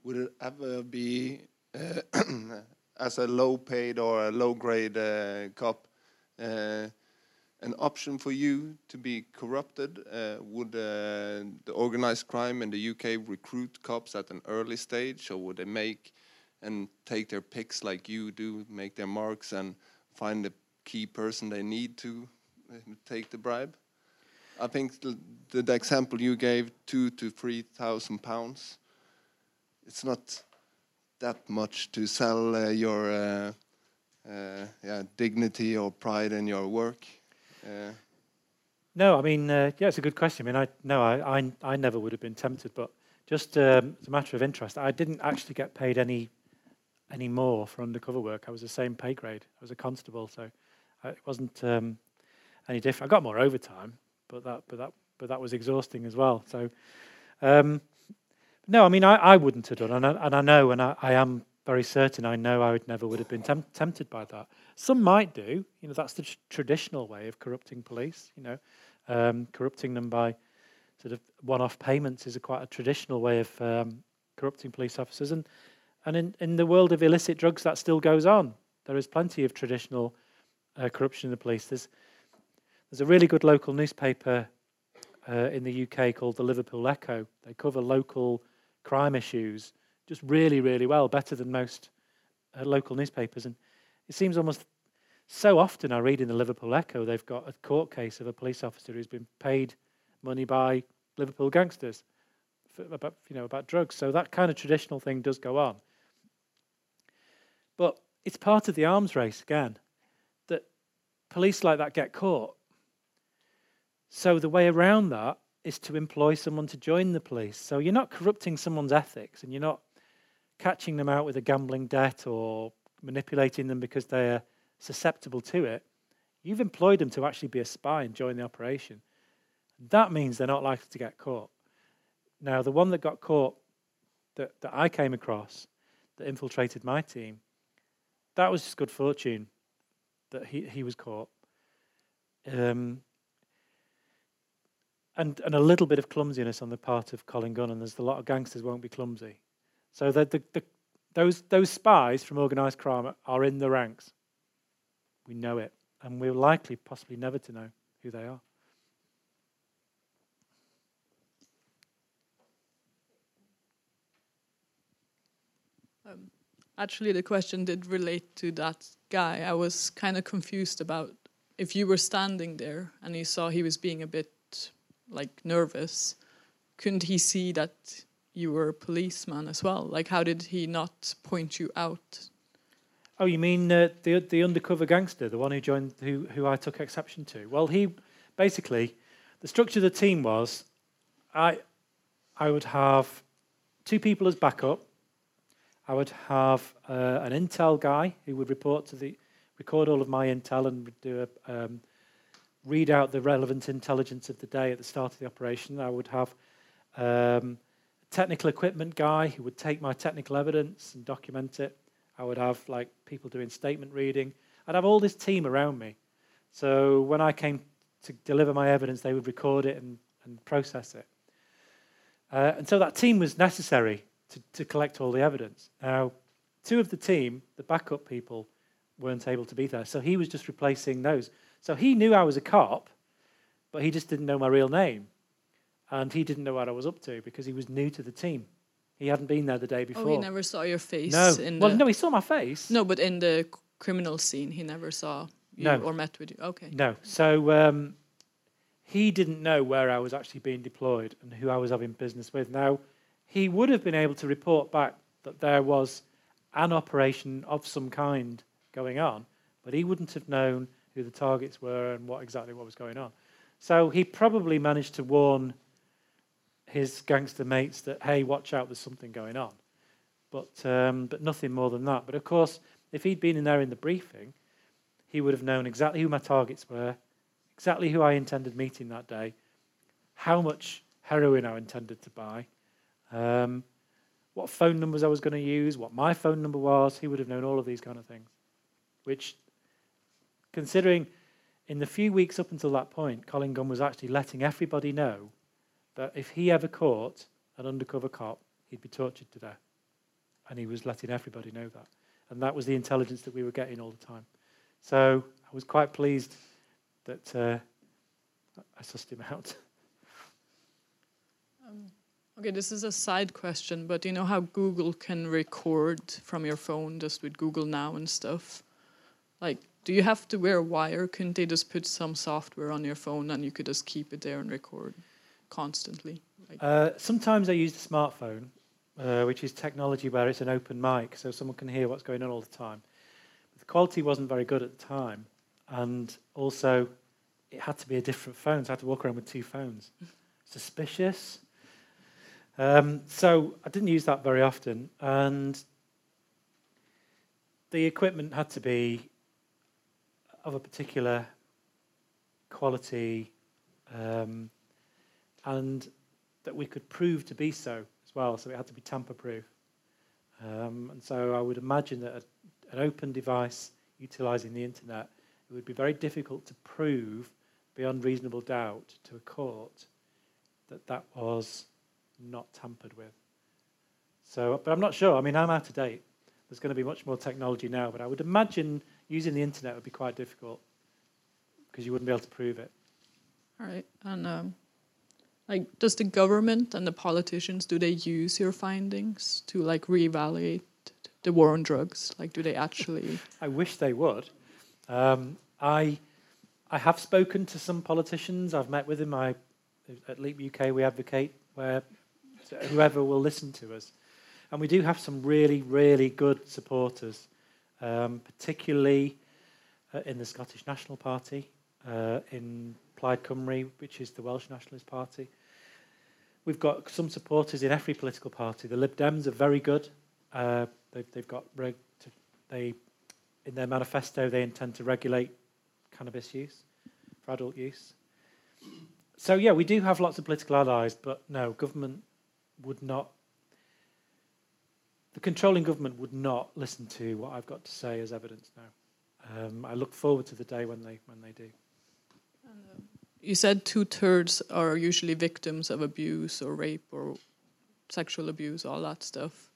would it ever be uh, as a low paid or a low grade uh, cop? An option for you to be corrupted? Uh, would uh, the organized crime in the UK recruit cops at an early stage, or would they make and take their picks like you do, make their marks, and find the key person they need to uh, take the bribe? I think the, the, the example you gave, two to three thousand pounds, it's not that much to sell uh, your uh, uh, yeah, dignity or pride in your work. Uh, No, I mean, uh, yeah, it's a good question. I mean, I no, I, I, I never would have been tempted, but just um, as a matter of interest, I didn't actually get paid any any more for undercover work. I was the same pay grade. I was a constable, so I, it wasn't um, any different. I got more overtime, but that but that but that was exhausting as well. So, um, no, I mean, I, I wouldn't have done, and I, and I know, and I, I am very certain. I know I would never would have been tem- tempted by that. Some might do. You know, that's the tr- traditional way of corrupting police. You know, um, corrupting them by sort of one-off payments is a quite a traditional way of um, corrupting police officers. And and in, in the world of illicit drugs, that still goes on. There is plenty of traditional uh, corruption in the police. There's there's a really good local newspaper uh, in the UK called the Liverpool Echo. They cover local crime issues just really, really well, better than most uh, local newspapers. And it seems almost so often I read in the Liverpool Echo they've got a court case of a police officer who's been paid money by Liverpool gangsters for, about you know about drugs. So that kind of traditional thing does go on. But it's part of the arms race again that police like that get caught. So the way around that is to employ someone to join the police. So you're not corrupting someone's ethics and you're not catching them out with a gambling debt or manipulating them because they're susceptible to it. You've employed them to actually be a spy and join the operation. That means they're not likely to get caught. Now, the one that got caught that, that I came across that infiltrated my team, that was just good fortune that he, he was caught. Um, and, and a little bit of clumsiness on the part of Colin Gunn, and there's a lot of gangsters won't be clumsy. So the, the, the, those, those spies from organised crime are in the ranks. We know it, and we're likely, possibly, never to know who they are. Um, actually, the question did relate to that guy. I was kind of confused about if you were standing there and you saw he was being a bit like nervous, couldn't he see that you were a policeman as well? Like, how did he not point you out? Oh, you mean uh, the the undercover gangster, the one who joined, who who I took exception to? Well, he basically the structure of the team was, I I would have two people as backup. I would have uh, an intel guy who would report to the record all of my intel and do a, um, read out the relevant intelligence of the day at the start of the operation. I would have um, technical equipment guy who would take my technical evidence and document it. I would have like people doing statement reading. I'd have all this team around me. So when I came to deliver my evidence, they would record it and, and process it. Uh, and so that team was necessary to, to collect all the evidence. Now, two of the team, the backup people, weren't able to be there. So he was just replacing those. So he knew I was a cop, but he just didn't know my real name. And he didn't know what I was up to because he was new to the team. He hadn't been there the day before. Oh, he never saw your face. no. Well, the, no, he saw my face. No, but in the criminal scene, he never saw you No. or met with you. Okay. No. So um, he didn't know where I was actually being deployed and who I was having business with. Now, he would have been able to report back that there was an operation of some kind going on, but he wouldn't have known who the targets were and what exactly what was going on. So he probably managed to warn his gangster mates that, hey, watch out, there's something going on. But, um, but nothing more than that. But of course, if he'd been in there in the briefing, he would have known exactly who my targets were, exactly who I intended meeting that day, how much heroin I intended to buy, um, what phone numbers I was going to use, what my phone number was. He would have known all of these kind of things. Which, considering in the few weeks up until that point, Colin Gunn was actually letting everybody know that if he ever caught an undercover cop, he'd be tortured to death. And he was letting everybody know that. And that was the intelligence that we were getting all the time. So I was quite pleased that uh, I sussed him out. Okay, this is a side question, but you know how Google can record from your phone just with Google Now and stuff? Like, do you have to wear a wire? Couldn't they just put some software on your phone and you could just keep it there and record constantly? Uh, sometimes I use the smartphone, uh, which is technology where it's an open mic, so someone can hear what's going on all the time. But the quality wasn't very good at the time, and also it had to be a different phone, so I had to walk around with two phones. Suspicious. Um, so I didn't use that very often, and the equipment had to be of a particular quality. Um, and that we could prove to be so as well. So it had to be tamper proof. Um, and so I would imagine that a, an open device utilizing the internet, it would be very difficult to prove beyond reasonable doubt to a court that that was not tampered with. So, but I'm not sure. I mean, I'm out of date. There's going to be much more technology now, but I would imagine using the internet would be quite difficult because you wouldn't be able to prove it. all right, and um, like, does the government and the politicians do they use your findings to like reevaluate the war on drugs? Like, do they actually? I wish they would. Um, I, I have spoken to some politicians. I've met with them. I, at Leap UK, we advocate where whoever will listen to us, and we do have some really, really good supporters, um, particularly uh, in the Scottish National Party, uh, in Plaid Cymru, which is the Welsh Nationalist Party. We've got some supporters in every political party. The Lib Dems are very good. Uh, they've, they've got they in their manifesto they intend to regulate cannabis use for adult use. So yeah, we do have lots of political allies, but no, government would not. The controlling government would not listen to what I've got to say as evidence now. Um, I look forward to the day when they when they do. You said two thirds are usually victims of abuse or rape or sexual abuse, all that stuff,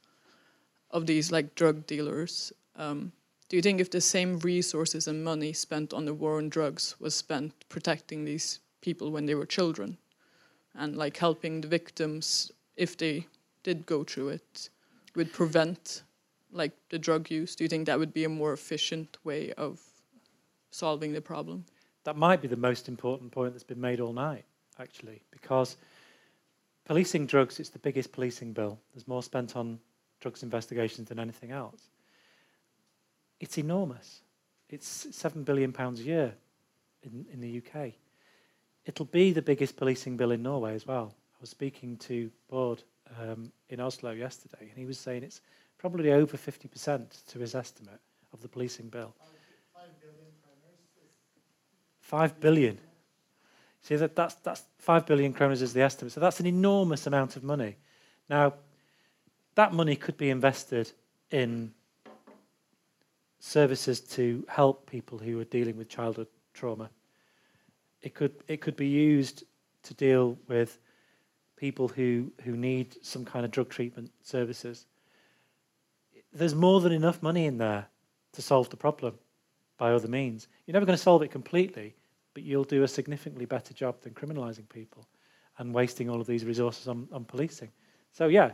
of these like drug dealers. Um, do you think if the same resources and money spent on the war on drugs was spent protecting these people when they were children and like helping the victims if they did go through it would prevent like the drug use? Do you think that would be a more efficient way of solving the problem? That might be the most important point that's been made all night, actually, because policing drugs is the biggest policing bill. There's more spent on drugs investigations than anything else. It's enormous. It's seven billion pounds a year in, in the UK. It'll be the biggest policing bill in Norway as well. I was speaking to Bård um, in Oslo yesterday, and he was saying it's probably over 50% to his estimate of the policing bill. Five billion. See that that's that's five billion kroners is the estimate. So that's an enormous amount of money. Now, that money could be invested in services to help people who are dealing with childhood trauma. It could it could be used to deal with people who who need some kind of drug treatment services. there's more than enough money in there to solve the problem by other means. You're never going to solve it completely, but you'll do a significantly better job than criminalising people and wasting all of these resources on, on policing. So, yeah.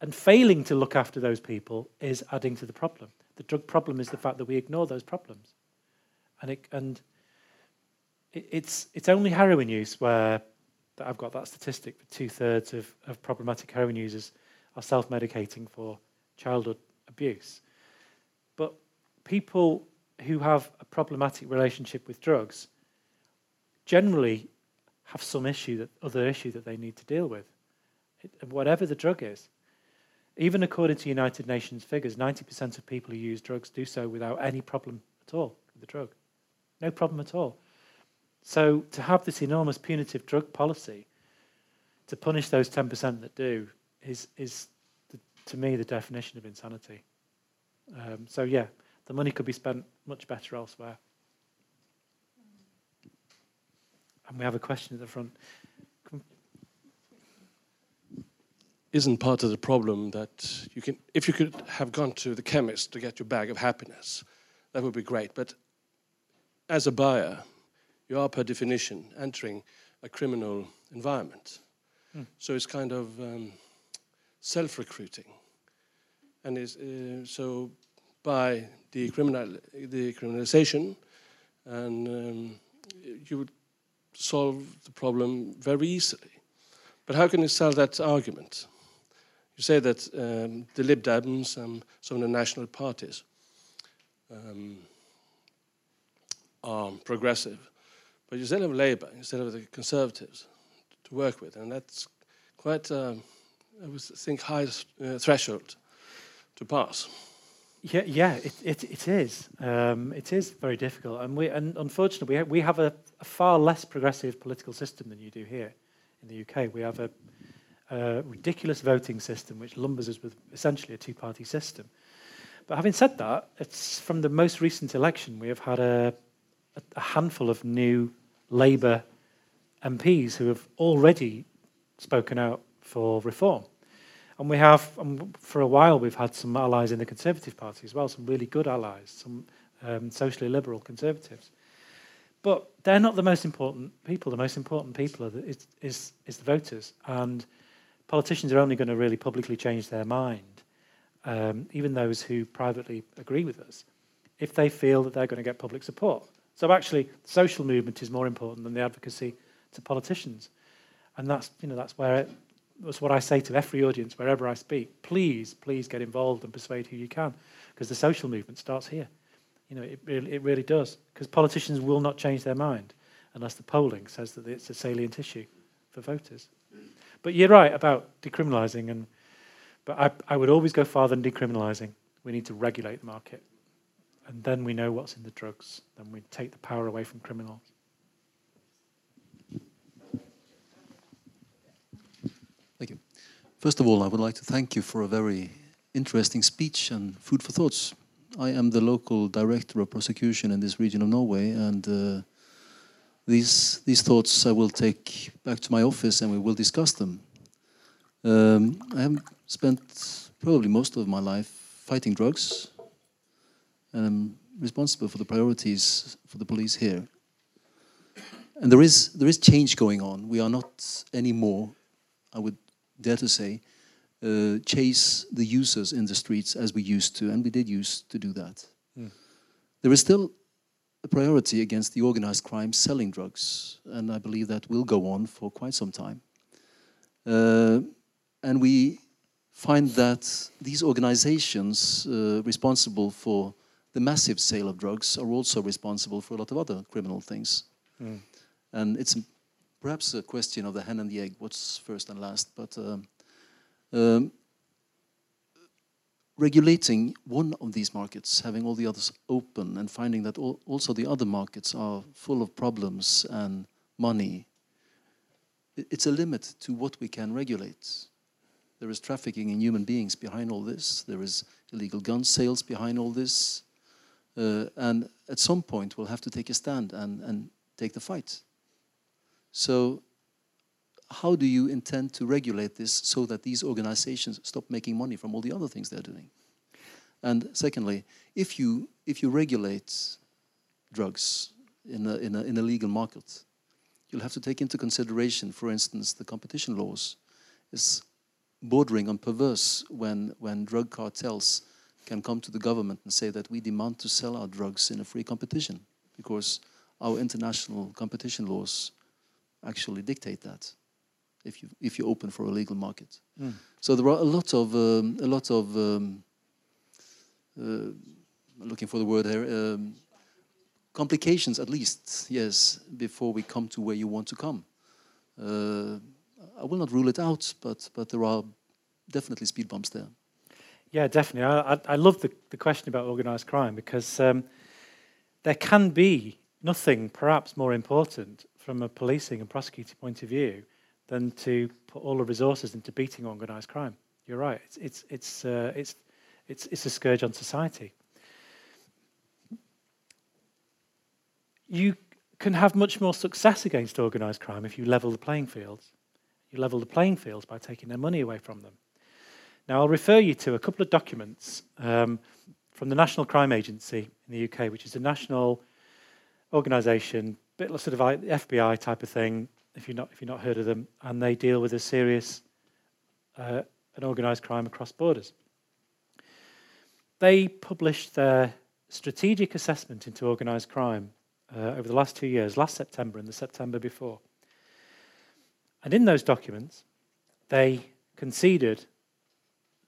And failing to look after those people is adding to the problem. The drug problem is the fact that we ignore those problems. And, it, and it, it's, it's only heroin use where that I've got that statistic that two thirds of, of problematic heroin users are self medicating for childhood abuse. People who have a problematic relationship with drugs generally have some issue that other issue that they need to deal with, it, whatever the drug is. Even according to United Nations figures, 90% of people who use drugs do so without any problem at all with the drug. No problem at all. So to have this enormous punitive drug policy to punish those 10% that do is, is the, to me, the definition of insanity. Um, so, yeah, the money could be spent much better elsewhere. And we have a question at the front. Isn't part of the problem that you can, if you could have gone to the chemist to get your bag of happiness, that would be great. But as a buyer, you are per definition entering a criminal environment. Hmm. So it's kind of um, self recruiting. And is, uh, so by the, criminal, the criminalization, and um, you would solve the problem very easily. But how can you sell that argument? You say that um, the Lib Dems and some of the national parties um, are progressive, but you still have Labour instead of the Conservatives to work with, and that's quite, um, I would think, high uh, threshold to pass. Yeah, yeah, it, it, it is. Um, it is very difficult, and we and unfortunately we have, we have a, a, far less progressive political system than you do here in the UK. We have a, a ridiculous voting system which lumbers us with essentially a two-party system. But having said that, it's from the most recent election we have had a, a handful of new Labour MPs who have already spoken out for reform. And we have, um, for a while, we've had some allies in the Conservative Party as well, some really good allies, some um, socially liberal Conservatives. But they're not the most important people. The most important people are the, is, is, is the voters. And politicians are only going to really publicly change their mind, um, even those who privately agree with us, if they feel that they're going to get public support. So actually, social movement is more important than the advocacy to politicians, and that's you know that's where it, that's what I say to every audience wherever I speak. Please, please get involved and persuade who you can, because the social movement starts here. You know, it really, it really does, because politicians will not change their mind unless the polling says that it's a salient issue for voters. But you're right about decriminalising, and but I, I would always go farther than decriminalising. We need to regulate the market and then we know what's in the drugs. Then we take the power away from criminals. Thank you. First of all, I would like to thank you for a very interesting speech and food for thoughts. I am the local director of prosecution in this region of Norway, and uh, these these thoughts I will take back to my office and we will discuss them. Um, I have spent probably most of my life fighting drugs, and I'm responsible for the priorities for the police here. And there is there is change going on. We are not anymore, I would dare to say, uh, chase the users in the streets as we used to, and we did used to do that. Mm. There is still a priority against the organized crime selling drugs, and I believe that will go on for quite some time. Uh, and we find that these organizations uh, responsible for the massive sale of drugs are also responsible for a lot of other criminal things. Mm. And it's perhaps a question of the hen and the egg, what's first and last. But um, um, regulating one of these markets, having all the others open, and finding that also the other markets are full of problems and money, it's a limit to what we can regulate. There is trafficking in human beings behind all this. There is illegal gun sales behind all this. Uh, and at some point, we'll have to take a stand and, and take the fight. So how do you intend to regulate this so that these organizations stop making money from all the other things they're doing? And secondly, if you if you regulate drugs in a, in a, in a legal market, you'll have to take into consideration, for instance, the competition laws is bordering on perverse when when drug cartels can come to the government and say that we demand to sell our drugs in a free competition because our international competition laws actually dictate that if you if you open for a legal market. Mm. So there are a lot of um, a lot of um, uh, looking for the word here um, complications at least yes before we come to where you want to come. Uh, I will not rule it out, but but there are definitely speed bumps there. Yeah, definitely. I, I, I love the, the question about organised crime because um, there can be nothing perhaps more important from a policing and prosecuting point of view than to put all the resources into beating organised crime. You're right. It's it's it's uh, it's it's it's a scourge on society. You can have much more success against organised crime if you level the playing fields. You level the playing fields by taking their money away from them. Now, I'll refer you to a couple of documents um, from the National Crime Agency in the UK, which is a national organisation, bit sort of like the FBI type of thing, if you've not if you've not heard of them, and they deal with a serious uh, and organised crime across borders. They published their strategic assessment into organised crime uh, over the last two years, last September and the September before. And in those documents, they conceded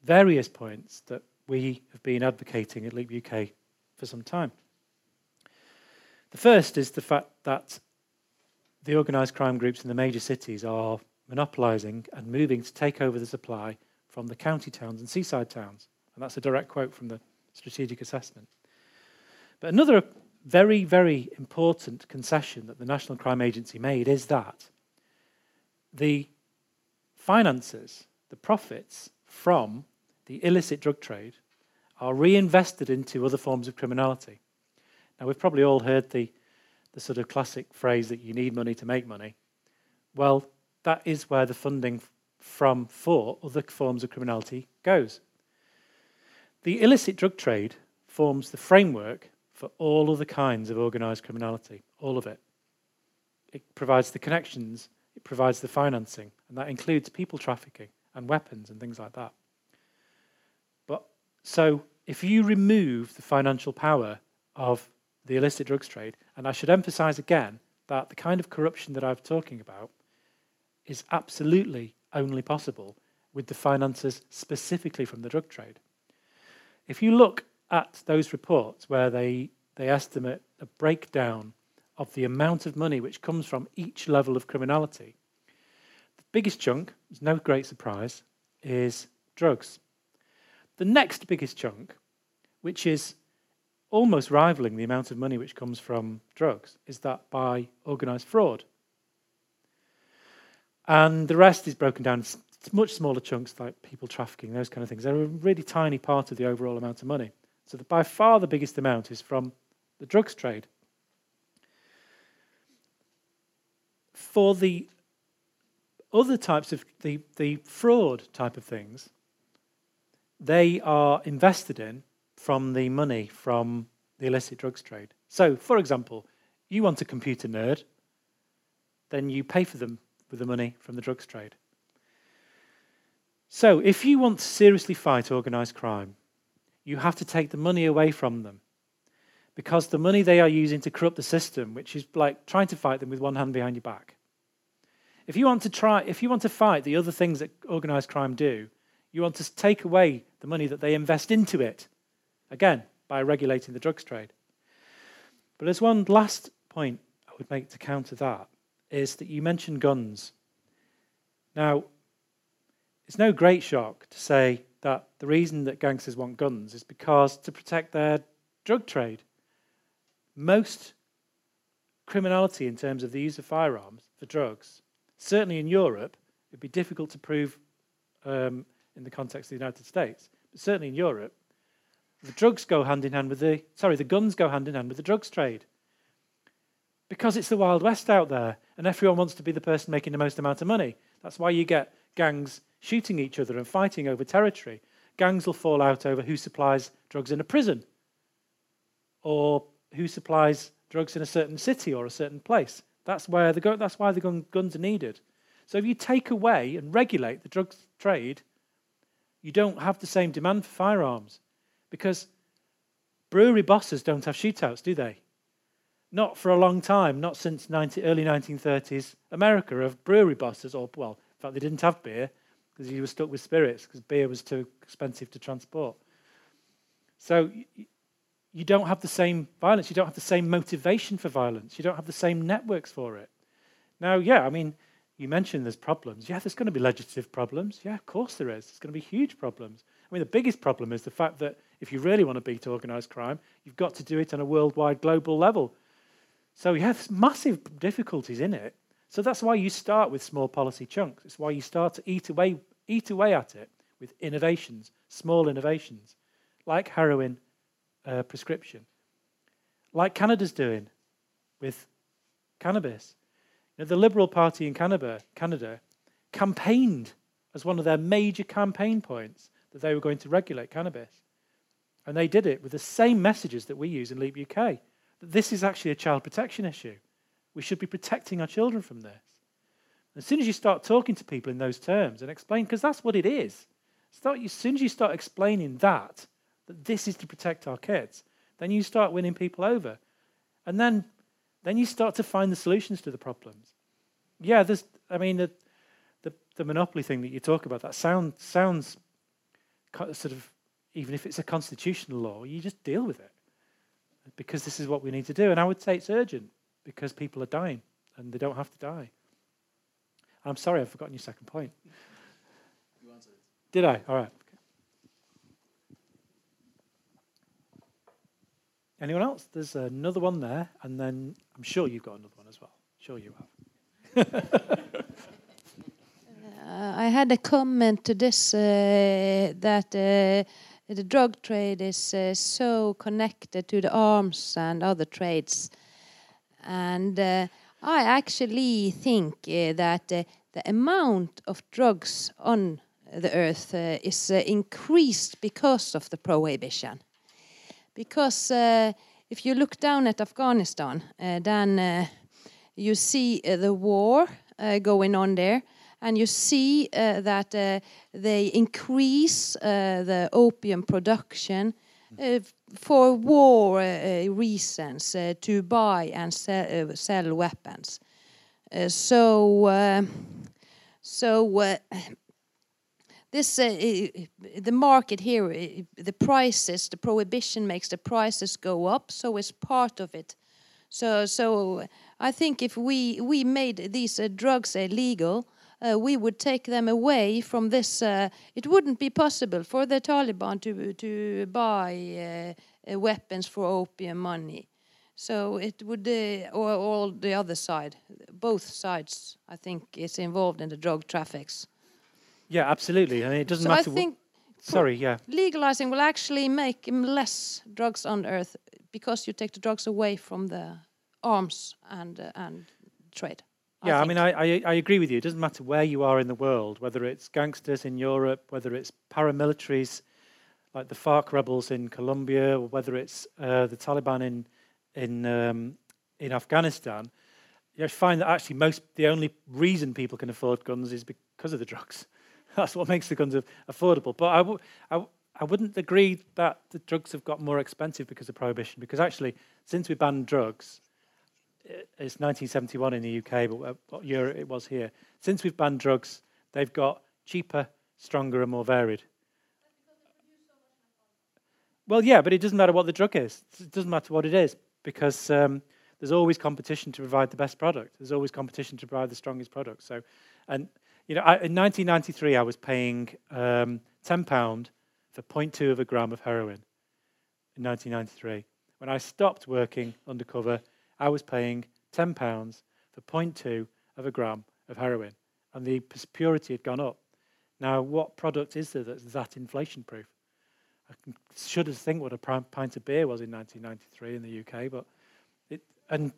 various points that we have been advocating at Leap UK for some time. The first is the fact that the organised crime groups in the major cities are monopolising and moving to take over the supply from the county towns and seaside towns. And that's a direct quote from the strategic assessment. But another very, very important concession that the National Crime Agency made is that the finances, the profits from the illicit drug trade are reinvested into other forms of criminality. Now, we've probably all heard the, the sort of classic phrase that you need money to make money. Well, that is where the funding from for other forms of criminality goes. The illicit drug trade forms the framework for all other kinds of organized criminality, all of it. It provides the connections, it provides the financing, and that includes people trafficking and weapons and things like that. But so if you remove the financial power of the illicit drugs trade, and I should emphasize again that the kind of corruption that I'm talking about is absolutely only possible with the finances specifically from the drug trade. If you look at those reports where they, they estimate a breakdown of the amount of money which comes from each level of criminality, the biggest chunk, is no great surprise, is drugs. The next biggest chunk, which is almost rivaling the amount of money which comes from drugs, is that by organized fraud. And the rest is broken down into much smaller chunks like people trafficking, those kind of things. They're a really tiny part of the overall amount of money. So the, by far the biggest amount is from the drugs trade. For the other types of the, the fraud type of things, they are invested in from the money from the illicit drugs trade. So, for example, you want a computer nerd, then you pay for them with the money from the drugs trade. So, if you want to seriously fight organized crime, you have to take the money away from them. Because the money they are using to corrupt the system, which is like trying to fight them with one hand behind your back. If you want to try, if you want to fight the other things that organized crime do, you want to take away the money that they invest into it. Again, by regulating the drugs trade. But there's one last point I would make to counter that is that you mentioned guns. Now, it's no great shock to say that the reason that gangsters want guns is because to protect their drug trade. Most criminality in terms of the use of firearms for drugs, certainly in Europe, it would be difficult to prove um, in the context of the United States, but certainly in Europe, the drugs go hand in hand with the sorry, the guns go hand in hand with the drugs trade. because it's the Wild West out there and everyone wants to be the person making the most amount of money. That's why you get gangs shooting each other and fighting over territory. Gangs will fall out over who supplies drugs in a prison or who supplies drugs in a certain city or a certain place. That's, where the, that's why the gun, guns are needed. So if you take away and regulate the drugs trade, you don't have the same demand for firearms because brewery bosses don't have shootouts, do they? Not for a long time, not since 19, early 1930s America of brewery bosses, or, well, in fact, they didn't have beer because you were stuck with spirits because beer was too expensive to transport. So you don't have the same violence. You don't have the same motivation for violence. You don't have the same networks for it. Now, yeah, I mean, you mentioned there's problems. Yeah, there's going to be legislative problems. Yeah, of course there is. There's going to be huge problems. I mean, the biggest problem is the fact that if you really want to beat organized crime, you've got to do it on a worldwide, global level. So you have massive difficulties in it. So that's why you start with small policy chunks. It's why you start to eat away, eat away at it with innovations, small innovations, like heroin uh, prescription, like Canada's doing with cannabis. The Liberal Party in Canada, Canada campaigned as one of their major campaign points that they were going to regulate cannabis. And they did it with the same messages that we use in Leap UK. That this is actually a child protection issue. We should be protecting our children from this. As soon as you start talking to people in those terms and explain, because that's what it is. Start, as soon as you start explaining that, that this is to protect our kids, then you start winning people over. And then, then you start to find the solutions to the problems. Yeah, there's, I mean, the, the, the monopoly thing that you talk about, that sound, sounds sort of, even if it's a constitutional law, you just deal with it. Because this is what we need to do. And I would say it's urgent because people are dying and they don't have to die. I'm sorry, I've forgotten your second point. You answered it. Did I? All right. Anyone else? There's another one there, and then I'm sure you've got another one as well. Sure you have. I had a comment to this uh, that uh, the drug trade is uh, so connected to the arms and other trades, and uh, I actually think uh, that uh, the amount of drugs on the earth is increased because of the prohibition. Because if you look down at Afghanistan, then you see the war going on there, and you see uh, that uh, they increase uh, the opium production for war reasons to buy and sell, sell weapons. so, so this uh, the market here the prices the prohibition makes the prices go up so it's part of it so so i think if we we made these uh, drugs illegal uh, we would take them away from this uh, it wouldn't be possible for the taliban to to buy uh, uh, weapons for opium money so it would or all the other side both sides i think is involved in the drug traffics yeah, absolutely. I mean, it doesn't so matter. I think sorry, yeah. Legalizing will actually make less drugs on earth because you take the drugs away from the arms and uh, and trade. Yeah, I, I mean, I, I, I agree with you. It doesn't matter where you are in the world, whether it's gangsters in Europe, whether it's paramilitaries like the FARC rebels in Colombia, or whether it's uh, the Taliban in in um, in Afghanistan. You find that actually most the only reason people can afford guns is because of the drugs. That's what makes the guns affordable. But I w- I, w- I wouldn't agree that the drugs have got more expensive because of prohibition, because actually, since we banned drugs, it's 1971 in the UK, but what year it was here. Since we've banned drugs, they've got cheaper, stronger, and more varied. Well, yeah, but it doesn't matter what the drug is. It doesn't matter what it is because um, there's always competition to provide the best product. There's always competition to provide the strongest product. So, and you know, I, in 1993, I was paying um, £10 for 0.2 of a gram of heroin in 1993. When I stopped working undercover, I was paying £10 for 0.2 of a gram of heroin, and the purity had gone up. Now, what product is there that's that inflation proof? I should have think what a pint of beer was in 1993 in the UK, but it, and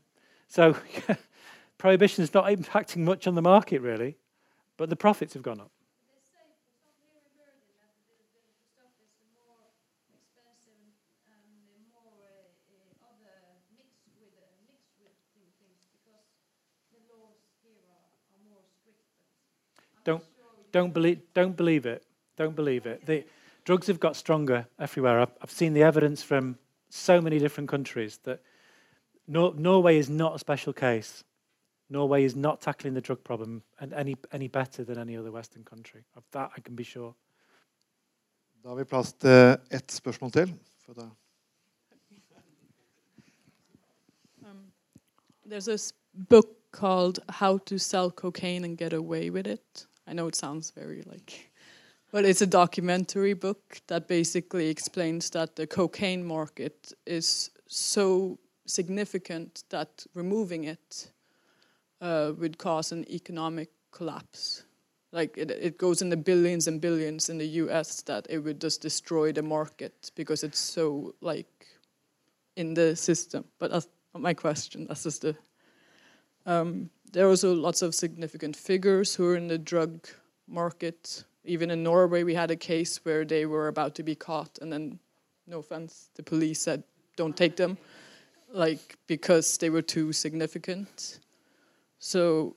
So prohibition is not impacting much on the market, really, but the profits have gone up. Don't, don't, believe, don't believe it. Don't believe it. The drugs have got stronger everywhere. I've, I've seen the evidence from so many different countries that Nor- Norway is not a special case. Norway is not tackling the drug problem and any, any better than any other Western country. Of that, I can be sure. Da har vi plass til ett spørsmål til. For da Um, there's this book called How to Sell Cocaine and Get Away with It. I know it sounds very like, but it's a documentary book that basically explains that the cocaine market is so significant that removing it uh, would cause an economic collapse. Like it, it goes in the billions and billions in the U.S. that it would just destroy the market because it's so like in the system. But that's not my question. That's just the. Um, there are also lots of significant figures who are in the drug market. Even in Norway, we had a case where they were about to be caught, and then, no offense, the police said, "Don't take them," like because they were too significant. So,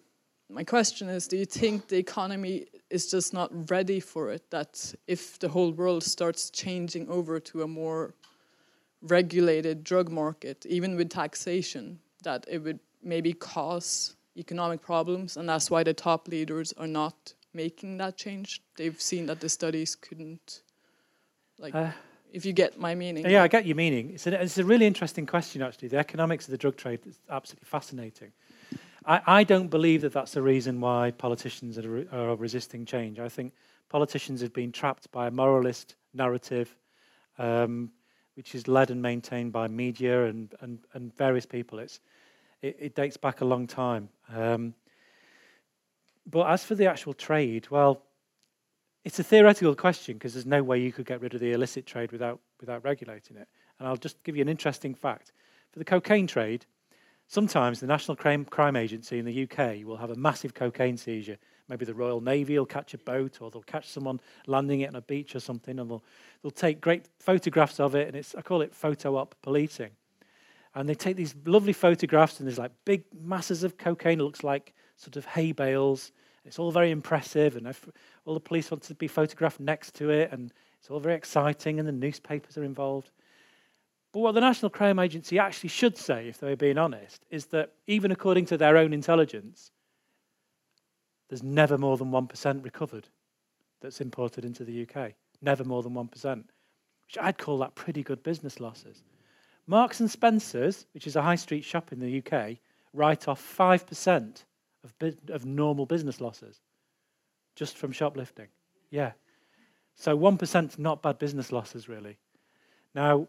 my question is: Do you think the economy is just not ready for it? That if the whole world starts changing over to a more regulated drug market, even with taxation, that it would maybe cause economic problems, and that's why the top leaders are not making that change. They've seen that the studies couldn't, like, Uh, if you get my meaning. Yeah, I get your meaning. It's a, it's a really interesting question, actually. The economics of the drug trade is absolutely fascinating. I, I don't believe that that's the reason why politicians are, are resisting change. I think politicians have been trapped by a moralist narrative, um, which is led and maintained by media and, and, and various people. It's, it, it dates back a long time. Um, but as for the actual trade, well, it's a theoretical question because there's no way you could get rid of the illicit trade without, without regulating it. And I'll just give you an interesting fact. For the cocaine trade, sometimes the National Crime, Crime Agency in the UK will have a massive cocaine seizure. Maybe the Royal Navy will catch a boat or they'll catch someone landing it on a beach or something and they'll, they'll take great photographs of it. And it's, I call it photo op policing. And they take these lovely photographs and there's like big masses of cocaine. It looks like sort of hay bales. It's all very impressive, and all the police want to be photographed next to it, and it's all very exciting, and the newspapers are involved. But what the National Crime Agency actually should say, if they were being honest, is that even according to their own intelligence, there's never more than 1% recovered that's imported into the UK. Never more than 1%, which I'd call that pretty good business losses. Marks and Spencer's, which is a high street shop in the UK, write off 5% of, of normal business losses just from shoplifting. Yeah. So 1% is not bad business losses, really. Now,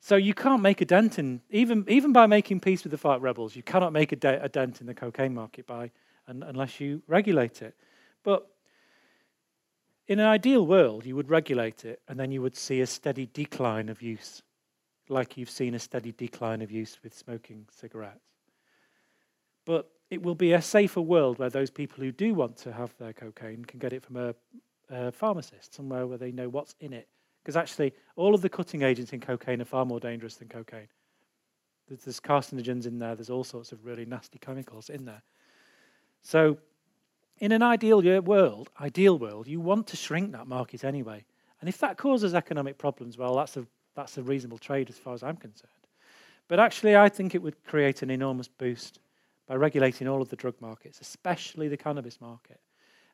so you can't make a dent in, even, even by making peace with the FARC rebels, you cannot make a, de- a dent in the cocaine market by, un- unless you regulate it. But in an ideal world, you would regulate it and then you would see a steady decline of use, like you've seen a steady decline of use with smoking cigarettes. But it will be a safer world where those people who do want to have their cocaine can get it from a, a pharmacist, somewhere where they know what's in it. Because actually, all of the cutting agents in cocaine are far more dangerous than cocaine. There's, there's carcinogens in there, there's all sorts of really nasty chemicals in there. So, in an ideal world, ideal world, you want to shrink that market anyway. And if that causes economic problems, well, that's a, that's a reasonable trade as far as I'm concerned. But actually, I think it would create an enormous boost by regulating all of the drug markets, especially the cannabis market.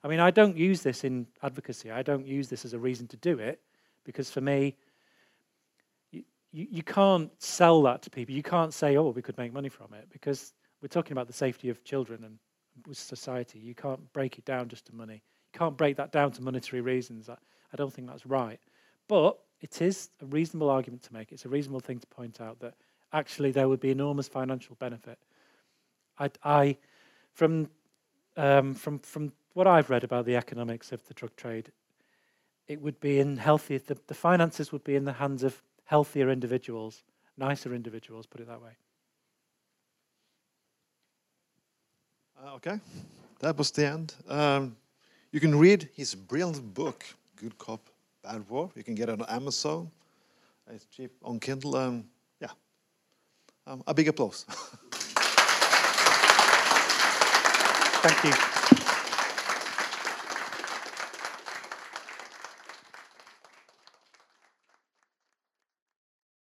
I mean, I don't use this in advocacy. I don't use this as a reason to do it because for me, you, you, can't sell that to people. You can't say, oh, we could make money from it because we're talking about the safety of children and society. You can't break it down just to money. You can't break that down to monetary reasons. I, I don't think that's right. But it is a reasonable argument to make. It's a reasonable thing to point out that actually there would be enormous financial benefit. I, I from, um, from, from what I've read about the economics of the drug trade, it would be in healthier, the, the finances would be in the hands of healthier individuals, nicer individuals, put it that way. Uh, okay, that was the end. Um, you can read his brilliant book, Good Cop, Bad War. You can get it on Amazon. It's cheap on Kindle. Um, yeah, um, a big applause. Thank you.